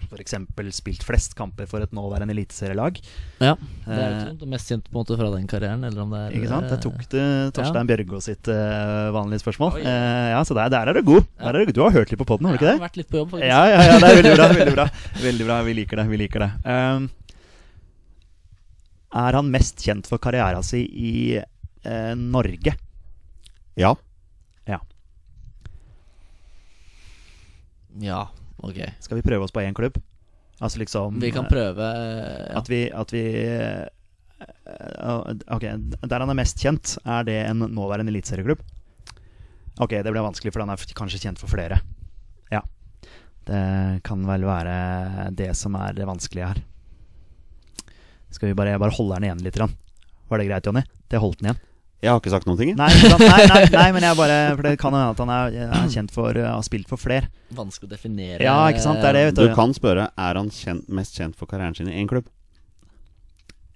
Speaker 2: f.eks. spilt flest kamper for et nåværende eliteserielag.
Speaker 3: ja. Det er
Speaker 2: jo
Speaker 3: ikke det mest kjent på en måte fra den karrieren, eller om det er
Speaker 2: Ikke sant? Der
Speaker 3: eh,
Speaker 2: tok du Torstein Bjørgo sitt eh, vanlige spørsmål.
Speaker 3: Oi.
Speaker 2: Eh, ja, Så der, der er du god.
Speaker 3: Ja.
Speaker 2: Der er du, du har hørt litt på poden, har du ikke det?
Speaker 3: Jeg har vært litt på jobb, faktisk.
Speaker 2: Ja, ja, ja, det er veldig bra. Veldig bra, veldig bra. Vi liker det. vi liker det Um, Er han mest kjent for karriera si i eh, Norge?
Speaker 1: Ja.
Speaker 3: Ja, ok.
Speaker 2: Skal vi prøve oss på én klubb? Altså liksom
Speaker 3: Vi kan
Speaker 2: eh,
Speaker 3: prøve eh, ja.
Speaker 2: At vi, at vi eh, Ok, der han er mest kjent, er det en nåværende eliteserieklubb? Ok, det ble vanskelig, for han er kanskje kjent for flere. Ja. Det kan vel være det som er det vanskelige her. Skal vi bare, bare holde den igjen litt? Var det greit, Jonny? Det holdt den igjen.
Speaker 1: Jeg har ikke sagt noen ting. jeg.
Speaker 2: Nei, nei, nei, nei, men jeg bare For det kan hende at han er, er kjent for uh, har spilt for flere.
Speaker 3: Vanskelig å definere.
Speaker 2: Ja, ikke sant, det er det, vet
Speaker 1: Du kan spørre er han kjent, mest kjent for karrieren sin i én klubb.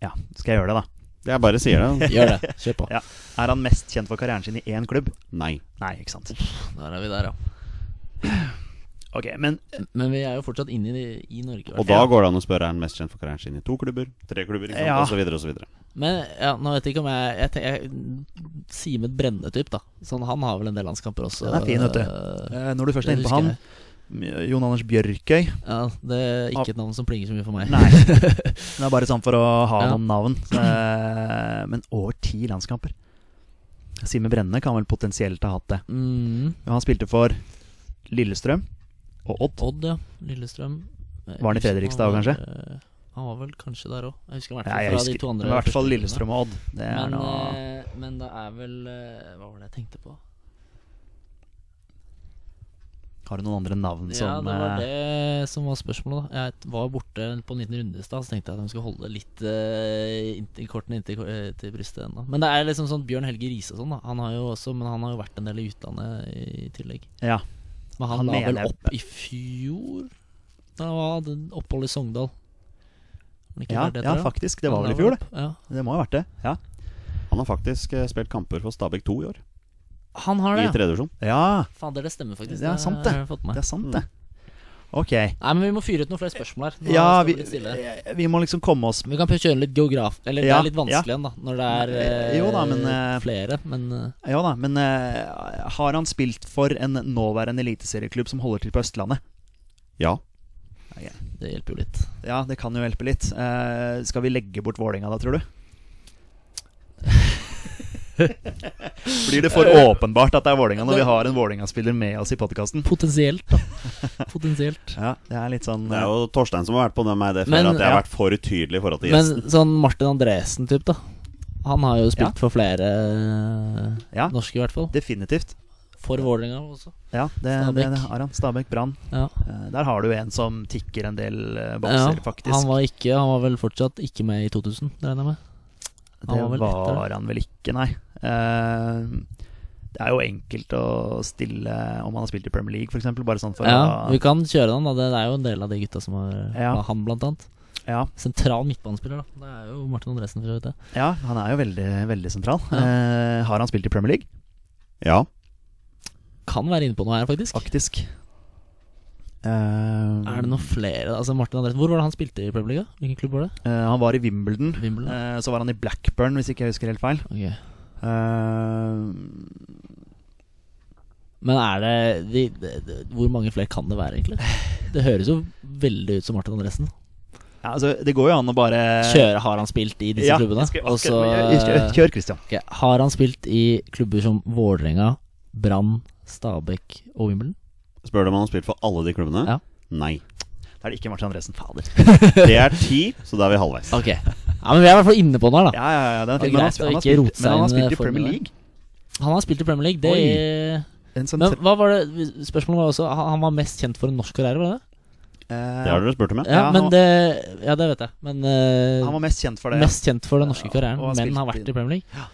Speaker 2: Ja, skal jeg gjøre det, da?
Speaker 1: Jeg bare sier det.
Speaker 3: Gjør det. Kjør på.
Speaker 2: Ja. Er han mest kjent for karrieren sin i én klubb?
Speaker 1: Nei.
Speaker 2: Nei, ikke sant.
Speaker 3: Der er vi der, ja.
Speaker 2: Ok, men
Speaker 3: Men vi er jo fortsatt inne i, i Norge.
Speaker 1: Og da går det an å spørre er han mest kjent for karrieren sin i to klubber, tre klubber, ikke sant?
Speaker 2: Ja.
Speaker 1: og så videre og så videre.
Speaker 3: Men ja, nå vet jeg ikke om jeg Jeg, tenker- jeg Simen Brenne-typ, da. Sånn, han har vel en del landskamper også.
Speaker 2: Den er fin, vet du.
Speaker 3: Eh,
Speaker 2: når du først er inne på han
Speaker 3: jeg.
Speaker 2: Jon Anders Bjørkøy
Speaker 3: Ja, Det er ikke et navn som plinger så mye for meg.
Speaker 2: Nei. Det er bare sånn for å ha
Speaker 3: Ja.
Speaker 2: noen navn. Eh, Men over ti landskamper. Simen Brenne kan vel potensielt ha hatt det.
Speaker 3: Mm.
Speaker 2: Han spilte for Lillestrøm og Odd.
Speaker 3: Odd, ja. Lillestrøm.
Speaker 2: Var han i Fredrikstad
Speaker 3: òg,
Speaker 2: kanskje?
Speaker 3: Han var vel kanskje der òg. Jeg husker i hvert fall fra
Speaker 2: husker,
Speaker 3: de to andre.
Speaker 2: i hvert fall Lillestrøm og Odd. Det
Speaker 3: Men,
Speaker 2: noe
Speaker 3: eh, men det er vel eh, Hva var det jeg tenkte på?
Speaker 2: Har du noen andre navn
Speaker 3: Ja,
Speaker 2: som
Speaker 3: det var
Speaker 2: eh,
Speaker 3: det som var spørsmålet. Jeg var borte på en liten runde i stad, så tenkte jeg at de skulle holde litt uh, inntil, kortene inntil uh, til brystet ennå. Men det er liksom sånn Bjørn Helge Riise og sånn, da. Han har jo også, men han har jo vært en del i utlandet i tillegg.
Speaker 2: Ja.
Speaker 3: Men han,
Speaker 2: Han
Speaker 3: la vel opp i fjor? Da var det opphold i Sogndal.
Speaker 2: Ja,
Speaker 3: det,
Speaker 2: ja, faktisk. Det var vel i fjor, det.
Speaker 3: Ja.
Speaker 2: Det må ha vært det. Ja.
Speaker 1: Han har faktisk eh, spilt kamper for Stabæk 2 i år,
Speaker 3: Han har det,
Speaker 1: i tredje divisjon.
Speaker 2: ja,
Speaker 3: Fader, det stemmer faktisk.
Speaker 2: Det er sant, det. det er sant, det. Ok.
Speaker 3: Nei, men vi må fyre ut noen flere spørsmål her. Nå
Speaker 2: Ja, vi,
Speaker 3: stille.
Speaker 2: vi må liksom komme oss
Speaker 3: Vi kan kjøre litt geograf Eller det er litt vanskelig igjen, da, når det er eh,
Speaker 2: Jo da, men, eh,
Speaker 3: flere. Men eh,
Speaker 2: Ja da, men eh, har han spilt for en nåværende eliteserieklubb som holder til på Østlandet?
Speaker 1: Ja.
Speaker 3: Det hjelper jo litt.
Speaker 2: Ja, det kan jo hjelpe litt. Eh, skal vi legge bort Vålinga da, tror du? Blir det for åpenbart at det er Vålinga når vi har en Vålinga-spiller med oss i podkasten?
Speaker 3: Potensielt, da. Potensielt.
Speaker 2: Ja, det er litt sånn
Speaker 1: Det er jo Torstein som har vært på det med det før,
Speaker 3: Men-
Speaker 1: at jeg har
Speaker 2: ja.
Speaker 1: vært for utydelig i forhold til gjesten.
Speaker 3: Men sånn Martin Andresen-type, da. Han har jo spilt
Speaker 2: Ja.
Speaker 3: for flere eh,
Speaker 2: Ja.
Speaker 3: norske, i hvert fall.
Speaker 2: Definitivt.
Speaker 3: For Vålerenga også.
Speaker 2: Ja, det, det, det har han. Stabæk Brann.
Speaker 3: Ja.
Speaker 2: Eh, Der har du en som tikker en del bokser,
Speaker 3: ja.
Speaker 2: faktisk.
Speaker 3: Han var ikke Han var vel fortsatt ikke med i 2000, det regner jeg med. han
Speaker 2: det
Speaker 3: var vel
Speaker 2: var, han vel ikke, nei. Uh, det er jo enkelt å stille om han har spilt i Premier League, f.eks. Bare sånn for
Speaker 3: Ja,
Speaker 2: å
Speaker 3: vi kan kjøre den. da Det er jo en del av de gutta som har
Speaker 2: Ja.
Speaker 3: Han, blant annet.
Speaker 2: ja,
Speaker 3: Sentral midtbanespiller, da. Det er jo Martin Andresen, for så vidt. det.
Speaker 2: ja, han er jo veldig, veldig sentral.
Speaker 3: Ja.
Speaker 2: Eh, har han spilt i Premier League?
Speaker 1: Ja.
Speaker 3: Kan være inne på noe her, faktisk.
Speaker 2: Faktisk. Uh,
Speaker 3: Er det noen flere? Altså Martin Andresen Hvor var det han spilte i Premier League? Hvilken klubb var det?
Speaker 2: Uh, han var i Wimbledon.
Speaker 3: Wimbledon.
Speaker 2: Uh, så var han i Blackburn, hvis ikke jeg husker helt feil.
Speaker 3: Ok
Speaker 2: Eh,
Speaker 3: Men er det de, de, de, Hvor mange flere kan det være, egentlig? Det høres jo veldig ut som Martin Andresen.
Speaker 2: ja, altså, det går jo an å bare
Speaker 3: Kjøre har han spilt i disse
Speaker 2: ja,
Speaker 3: klubbene?
Speaker 2: jeg skal
Speaker 3: Og
Speaker 2: kjør, kjør, Christian.
Speaker 3: Okay. Har han spilt i klubber som Vålerenga, Brann, Stabæk og Wimbledon?
Speaker 1: Spør du om han har spilt for alle de klubbene?
Speaker 3: Ja.
Speaker 1: Nei.
Speaker 2: Da er det ikke Martin Andresen. Fader.
Speaker 1: Det er ti, så da er vi halvveis.
Speaker 3: Ok Ja, Men vi er i hvert fall inne på den her, da.
Speaker 2: Ja, ja, ja. Men han, han har spilt, men han har
Speaker 3: i
Speaker 2: spilt i Premier. League.
Speaker 3: Han har spilt i Premier League. Det
Speaker 2: Oi.
Speaker 3: Men hva var det Spørsmålet var også Han var mest kjent for en norsk karriere, var det det?
Speaker 2: eh,
Speaker 1: Det har dere spurt om, ja.
Speaker 3: Ja,
Speaker 2: Ja,
Speaker 3: men det Ja, det vet jeg. Men uh,
Speaker 2: Han var mest kjent for det.
Speaker 3: mest kjent for den norske karrieren, men har vært
Speaker 2: i-
Speaker 3: i Premier League.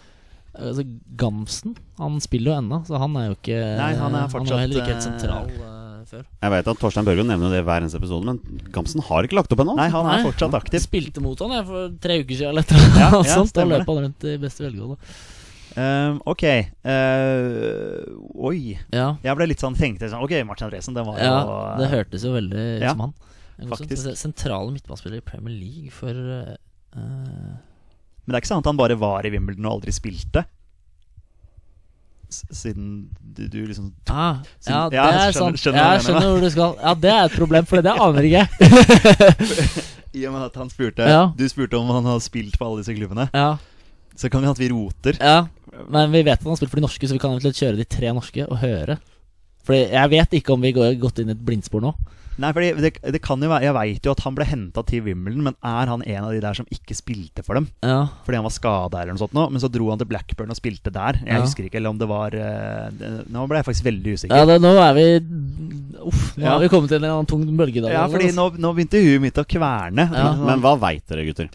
Speaker 3: Altså, Gamsen Han spiller jo ennå, så han er jo ikke
Speaker 2: Nei, han er
Speaker 3: Han
Speaker 2: er
Speaker 3: var heller ikke helt
Speaker 2: eh,
Speaker 3: sentral eh, før.
Speaker 1: Jeg vet at Torstein Børgo nevner det hver eneste episode, men Gamsen har ikke lagt opp ennå.
Speaker 2: Nei, han er
Speaker 3: Nei.
Speaker 2: fortsatt aktiv.
Speaker 3: Spilte mot han jeg for tre uker siden eller et eller annet
Speaker 2: Ja, ja,
Speaker 3: sånt. Løp han rundt i beste velgående.
Speaker 2: Um, ok. Uh, oi.
Speaker 3: Ja,
Speaker 2: Jeg ble litt sånn tenkte sånn Ok, Martin Andresen, det var jo
Speaker 3: ja, det hørtes jo veldig ut
Speaker 2: Ja,
Speaker 3: som han.
Speaker 2: Faktisk.
Speaker 3: Sentrale midtbanespillere i Premier League for eh,
Speaker 2: Men det er ikke sant at han bare var i Wimbledon og aldri spilte? S siden du, du liksom
Speaker 3: ah,
Speaker 2: Siden-
Speaker 3: Ja, det
Speaker 2: Ja,
Speaker 3: er
Speaker 2: skjønner-
Speaker 3: sant.
Speaker 2: skjønner
Speaker 3: jeg
Speaker 2: jeg
Speaker 3: skjønner hvor du skal. Ja, det er et problem, for det aner ikke.
Speaker 2: I og med at han spurte
Speaker 3: Ja.
Speaker 2: Du spurte om han har spilt på alle disse klubbene.
Speaker 3: Ja,
Speaker 2: Så kan vi at vi roter.
Speaker 3: ja. Men vi vet at han har spilt for de norske, så vi kan eventuelt kjøre de tre norske og høre. Fordi jeg vet ikke om vi går gått inn i et blindspor nå.
Speaker 2: Nei, fordi det, det kan jo være Jeg veit jo at han ble henta til Wimbledon, men er han en av de der som ikke spilte for dem?
Speaker 3: Ja,
Speaker 2: Fordi han var skada eller noe sånt nå, men så dro han til Blackburn og spilte der. Jeg
Speaker 3: Ja.
Speaker 2: husker ikke eller om det var eh, det, Nå ble jeg faktisk veldig usikker.
Speaker 3: ja det, nå er vi Uff, nå
Speaker 2: Ja.
Speaker 3: har vi kommet til en annen tung bølge. da,
Speaker 2: Ja, fordi nå, nå begynte huet mitt å kverne.
Speaker 3: Ja.
Speaker 1: Men hva veit dere, gutter?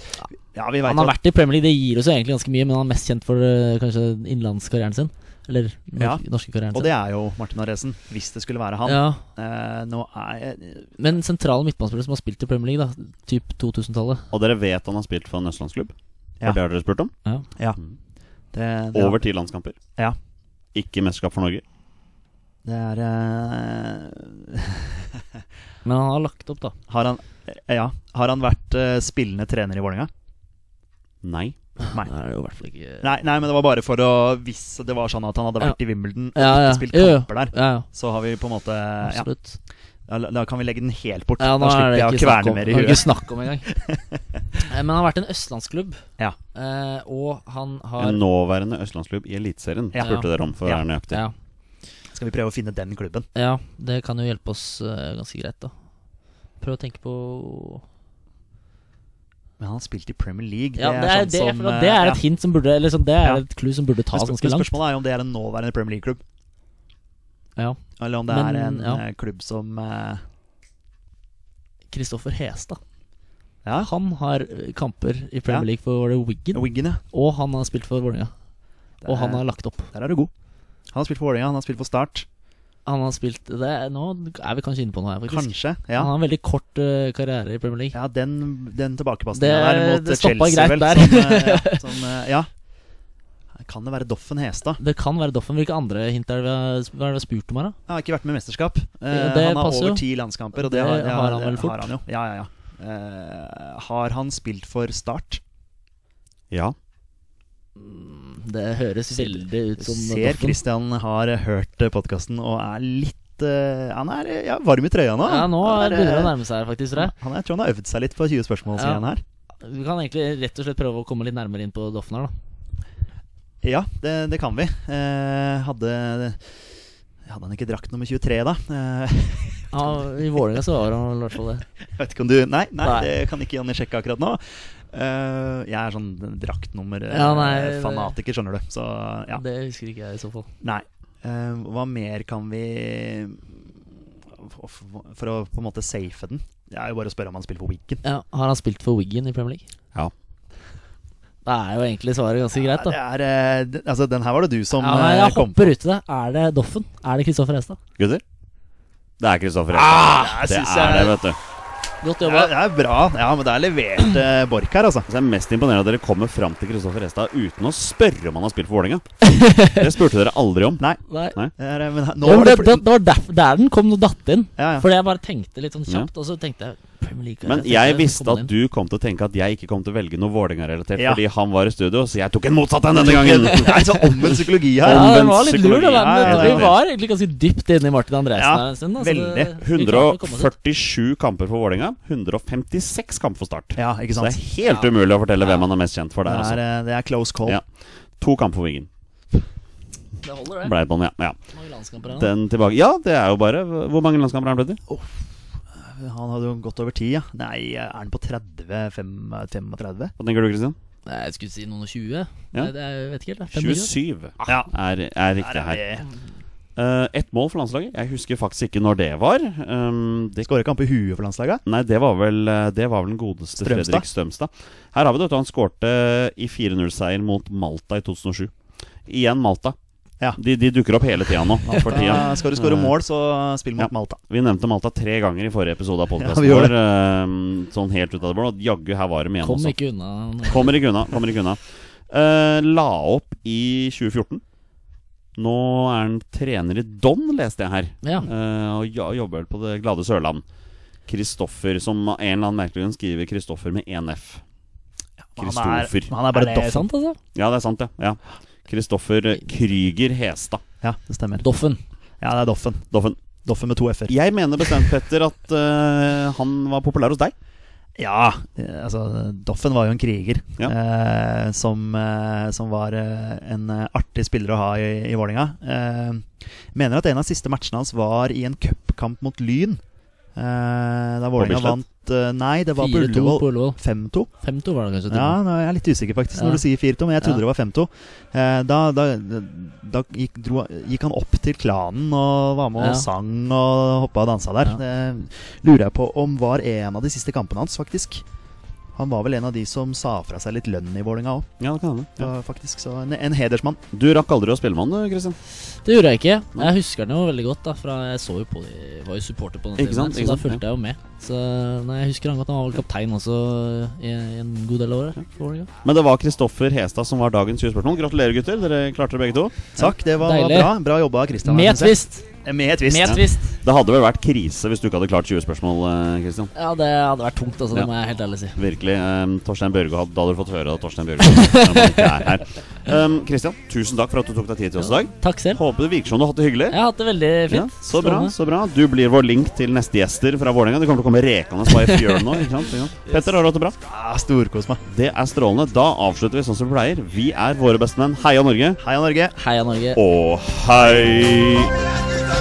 Speaker 2: ja, vi vet
Speaker 3: Han har
Speaker 2: jo-
Speaker 3: vært i Premier League, det gir oss egentlig ganske mye, men han er mest kjent for eh, kanskje innenlandskarrieren sin. Eller nor
Speaker 2: Ja.
Speaker 3: norske karrieren
Speaker 2: Og det er jo Martin Aresen, hvis det skulle være han.
Speaker 3: Ja,
Speaker 2: Eh, nå er jeg
Speaker 3: Men sentrale midtbanespillere som har spilt i Premier League, da typ 2000-tallet.
Speaker 1: Og dere vet han har spilt for en østlandsklubb?
Speaker 2: Ja.
Speaker 1: For det har dere spurt om?
Speaker 3: Ja.
Speaker 2: Ja.
Speaker 1: Mm.
Speaker 2: Det, det,
Speaker 1: Over ti landskamper?
Speaker 2: Ja.
Speaker 1: Ikke mesterskap for Norge?
Speaker 2: Det er eh,
Speaker 3: Men han har lagt opp, da.
Speaker 2: Har han Ja. Har han vært eh, spillende trener i Vålerenga?
Speaker 1: Nei.
Speaker 2: Nei.
Speaker 3: Det jo i hvert fall ikke
Speaker 2: Nei, nei, men det var bare for å Hvis det var sånn at han hadde vært i Wimbledon og
Speaker 3: Ja, ja.
Speaker 2: ikke spilt kamper der,
Speaker 3: Ja, ja.
Speaker 2: så har vi på en måte Ja,
Speaker 3: Absolutt.
Speaker 2: da, da kan vi legge den helt bort.
Speaker 3: Ja, nå
Speaker 2: da
Speaker 3: er
Speaker 2: slipper jeg å kverne mer i
Speaker 3: er ikke snakk om engang. Eh, Men han har vært en østlandsklubb,
Speaker 2: Ja.
Speaker 3: eh, og han har
Speaker 1: En nåværende østlandsklubb i Eliteserien,
Speaker 2: Ja.
Speaker 1: spurte dere om, for å være nøyaktig.
Speaker 3: ja,
Speaker 2: Skal vi prøve å finne den klubben?
Speaker 3: ja, det kan jo hjelpe oss eh, ganske greit, da. Prøv å tenke på
Speaker 2: Men han har spilt i Premier League.
Speaker 3: Ja, det er,
Speaker 2: sånn
Speaker 3: det,
Speaker 2: som,
Speaker 3: for det er
Speaker 2: eh,
Speaker 3: et hint som burde Eller sånn, det er
Speaker 2: Ja.
Speaker 3: et clue som burde
Speaker 2: ta
Speaker 3: tas ganske langt.
Speaker 2: Spørsmålet er jo om det er en nåværende Premier League-klubb.
Speaker 3: Ja.
Speaker 2: Eller om det
Speaker 3: Men,
Speaker 2: er en
Speaker 3: ja.
Speaker 2: eh, klubb som Kristoffer
Speaker 3: Kristoffer Hestad.
Speaker 2: Ja,
Speaker 3: Han har eh, kamper i Premier. League for Wiggen,
Speaker 2: Wiggen, ja.
Speaker 3: og han har spilt for Vålerenga. Og han har lagt opp.
Speaker 2: Der er du god. Han har spilt for Vålerenga, han har spilt for Start.
Speaker 3: Han har spilt det, Nå er vi kanskje inne på noe her, faktisk.
Speaker 2: Kanskje. Ja,
Speaker 3: Han har en veldig kort uh, karriere i Premier League.
Speaker 2: ja den, den tilbakepasningen der mot
Speaker 3: det
Speaker 2: Chelsea,
Speaker 3: greit
Speaker 2: vel,
Speaker 3: der.
Speaker 2: Som, uh, ja, som, uh, ja. Kan det være Doffen Hestad?
Speaker 3: Det kan være Doffen. Hvilke andre hint er det vi har, spurt om her, da?
Speaker 2: Jeg har ikke vært med i mesterskap. Eh, han har over ti landskamper, og det,
Speaker 3: Det
Speaker 2: har, ja,
Speaker 3: har han vel fort.
Speaker 2: Har han jo. Ja, ja, ja. Eh, har han spilt for Start?
Speaker 1: Ja.
Speaker 3: Det høres veldig ut som
Speaker 2: Ser Kristian har hørt podkasten og er litt eh, Han er ja, varm i trøya nå.
Speaker 3: Ja, nå
Speaker 2: Han er,
Speaker 3: begynner det å
Speaker 2: eh,
Speaker 3: nærme seg her, faktisk. Tror jeg.
Speaker 2: Han, jeg tror han har øvd seg litt på 20 spørsmål,
Speaker 3: Ja.
Speaker 2: her.
Speaker 3: Vi kan egentlig rett og slett prøve å komme litt nærmere inn på Doffen her, da.
Speaker 2: Ja, det, det kan vi. Eh, hadde Hadde han ikke drakt nummer 23, da? Eh,
Speaker 3: Ja, I Vålerenga så var han i hvert fall det.
Speaker 2: Jeg vet ikke om du Nei, nei,
Speaker 3: Nei.
Speaker 2: det kan ikke Jonny sjekke akkurat nå. Eh, jeg er sånn
Speaker 3: Ja, nei, det-
Speaker 2: draktnummer-fanatiker, skjønner du. Så ja.
Speaker 3: Det husker ikke jeg i så fall.
Speaker 2: Nei. Uh, hva mer kan vi for, å på en måte safe den? Det er jo bare å spørre om han spiller for Wiggen.
Speaker 3: Ja, Har han spilt for Wiggen i Premier League?
Speaker 1: Ja.
Speaker 3: Da er jo egentlig svaret ganske greit,
Speaker 2: Det er, uh, altså, den her var det du som
Speaker 3: Ja, nei,
Speaker 2: eh,
Speaker 3: jeg
Speaker 2: kom
Speaker 3: hopper ut i det. Er det Doffen? Er det Kristoffer Hestad?
Speaker 1: Gutter? Det er Kristoffer
Speaker 2: Ah,
Speaker 1: Hestad.
Speaker 2: Ah,
Speaker 1: det
Speaker 2: synes
Speaker 1: er
Speaker 2: jeg-
Speaker 1: det, vet du.
Speaker 3: Godt jobba.
Speaker 2: det er bra. Ja, men det er levert eh, Borch her, altså.
Speaker 1: Så jeg er mest imponerende at dere kommer fram til Kristoffer Hestad uten å spørre om han har spilt for Vålerenga. Det spurte dere aldri om.
Speaker 2: Nei.
Speaker 3: Nei.
Speaker 1: Nei.
Speaker 2: det er, eh, men, nå ja,
Speaker 3: men
Speaker 2: det
Speaker 3: det, det, det var der, der den kom og datt inn.
Speaker 2: ja, ja.
Speaker 3: Fordi jeg bare tenkte litt sånn kjapt, og så tenkte jeg
Speaker 1: Men jeg visste at du kom til å tenke at jeg ikke kom til å velge noe Vålerenga-relatert
Speaker 2: Ja.
Speaker 1: fordi han var i studio, så jeg tok en motsatt en denne gangen.
Speaker 2: Det er så omvendt psykologi her.
Speaker 3: Ja,
Speaker 1: det
Speaker 3: var litt
Speaker 2: lurt,
Speaker 3: men. Vi var egentlig ganske dypt inne i Martin Andreassen.
Speaker 2: Ja,
Speaker 3: her en stund. da, så
Speaker 2: veldig.
Speaker 3: det- vi klarte å komme oss ut.
Speaker 1: 147 kamper for Vålerenga, 156 kamper for Start.
Speaker 2: Ja, ikke sant?
Speaker 1: Så det er helt umulig å fortelle hvem han er mest kjent for
Speaker 2: Det
Speaker 1: der.
Speaker 2: er,
Speaker 1: Altså.
Speaker 2: eh, det er close call.
Speaker 1: Ja. To kamper for vingen
Speaker 3: Det holder, det.
Speaker 1: Ble det på den, ja. ja.
Speaker 3: Mange landskamper er han?
Speaker 1: Den tilbake Ja, det er jo bare Hvor mange landskamper har han blitt i?
Speaker 2: Han hadde jo gått over tid, ja. Nei, er han på 30? fem- 35?
Speaker 1: Hva tenker du, Kristian?
Speaker 3: Nei, jeg skulle si noen og 20.
Speaker 1: Ja.
Speaker 3: Nei, det er, jeg vet ikke helt. da. 25?
Speaker 1: 27
Speaker 2: Ja.
Speaker 1: er, er riktig her. Uh, Ett mål for landslaget. Jeg husker faktisk ikke når det var. Um, det
Speaker 2: Skåra ikke han på huet for landslaget?
Speaker 1: Nei, det var vel, eh, det var vel den godeste
Speaker 2: Strømstad.
Speaker 1: Fredrik Strømstad. Her har vi det. Han skårte i 4-0-seier mot Malta i 2007. Igjen Malta.
Speaker 2: Ja.
Speaker 1: De, de dukker opp hele tida nå. For tida.
Speaker 2: Ja, skal du skåre
Speaker 1: Eh,
Speaker 2: mål, så spill mot
Speaker 1: ja.
Speaker 2: Malta.
Speaker 1: Vi nevnte Malta tre ganger i forrige episode av podkasten
Speaker 2: ja,
Speaker 1: vår. eh, sånn helt ut av det blå. Jaggu, her var de igjen
Speaker 3: Kom
Speaker 1: også.
Speaker 3: ikke unna.
Speaker 1: Kommer ikke unna. Kommer ikke unna. Uh, la opp i 2014. Nå er han trener i Don, leste jeg her.
Speaker 3: Ja.
Speaker 1: Uh, og jobber vel på det glade Sørland. Kristoffer, som av en eller annen merkelig grunn skriver Kristoffer med én F.
Speaker 2: Er,
Speaker 1: Kristoffer.
Speaker 2: han er
Speaker 3: Er
Speaker 2: bare
Speaker 3: det
Speaker 2: Doffen.
Speaker 3: sant, altså?
Speaker 1: Ja, det er sant, ja. Ja. Kristoffer Krüger Hestad.
Speaker 2: Ja, det stemmer.
Speaker 3: Doffen.
Speaker 2: Ja, det er Doffen.
Speaker 1: Doffen.
Speaker 2: Doffen med to f-er.
Speaker 1: Jeg mener bestemt, Petter, at uh, han var populær hos deg.
Speaker 2: Ja, eh, altså Doffen var jo en kriger
Speaker 1: Ja.
Speaker 2: eh, som, eh, som var eh, en eh, artig spiller å ha i, i Vålerenga. Eh, mener at en av siste matchene hans var i en cupkamp mot Lyn. Eh, da Vålerenga vant Nei, det var på
Speaker 3: 4-2 på
Speaker 2: Ullevål.
Speaker 3: Ullevål.
Speaker 2: 5-2.
Speaker 3: 5-2 var det kanskje?
Speaker 2: Ja, jeg er litt usikker faktisk
Speaker 3: Ja.
Speaker 2: når du sier 4-2, men jeg trodde
Speaker 3: Ja.
Speaker 2: det var 5-2. Eh, da da, da gikk, dro, gikk han opp til klanen og var med og sang og hoppa og dansa der. Det lurer jeg på om var en av de siste kampene hans, faktisk. Han var vel en av de som sa fra seg litt lønn i Vålinga òg,
Speaker 1: Ja, det kan hende. Ja.
Speaker 2: faktisk. Så en, en hedersmann.
Speaker 1: Du rakk aldri å spille med han, du, Kristian.
Speaker 3: Det gjorde jeg ikke. Jeg husker den jo veldig godt. da Fra Jeg så jo på de, var jo supporter på den tiden,
Speaker 1: sant,
Speaker 3: så
Speaker 1: ikke
Speaker 3: da
Speaker 1: fulgte
Speaker 3: fulgte jeg jo med. Så nei, Jeg husker han godt. Han var vel kaptein også i, i en god del av året. Ja.
Speaker 1: Men det var Kristoffer Hestad som var dagens 20 spørsmål. Gratulerer, gutter. Dere klarte det begge to.
Speaker 2: Takk, det var,
Speaker 3: Deilig.
Speaker 2: bra. Bra jobba, Kristian.
Speaker 3: Med
Speaker 2: synes jeg.
Speaker 3: twist!
Speaker 2: Eh, Med twist. Ja.
Speaker 1: Det hadde vel vært krise hvis du ikke hadde klart 20 spørsmål, eh, Kristian.
Speaker 3: Ja, det hadde vært tungt, altså.
Speaker 1: Ja.
Speaker 3: Det må jeg helt ærlig si.
Speaker 1: Virkelig. Um, Torstein Børgo hadde, Da hadde du fått høre at Torstein ikke er her. Um, Kristian, tusen takk for at du tok deg tid til oss i dag.
Speaker 3: Takk selv.
Speaker 1: Håper det virker som du har hatt det hyggelig.
Speaker 3: Jeg har hatt det veldig
Speaker 1: Ja, så bra. Så bra Du blir vår link til neste gjester fra Vålerenga. Det kommer til å komme rekende på i fjølen nå. Ikke sant? Yes. Petter, har du hatt det bra?
Speaker 2: Ja, Storkos meg.
Speaker 1: Det er strålende. Da avslutter vi sånn som vi pleier. Vi er våre bestemenn. Heia Norge.
Speaker 2: Heia Norge.
Speaker 3: Heia Norge.
Speaker 1: Og hei!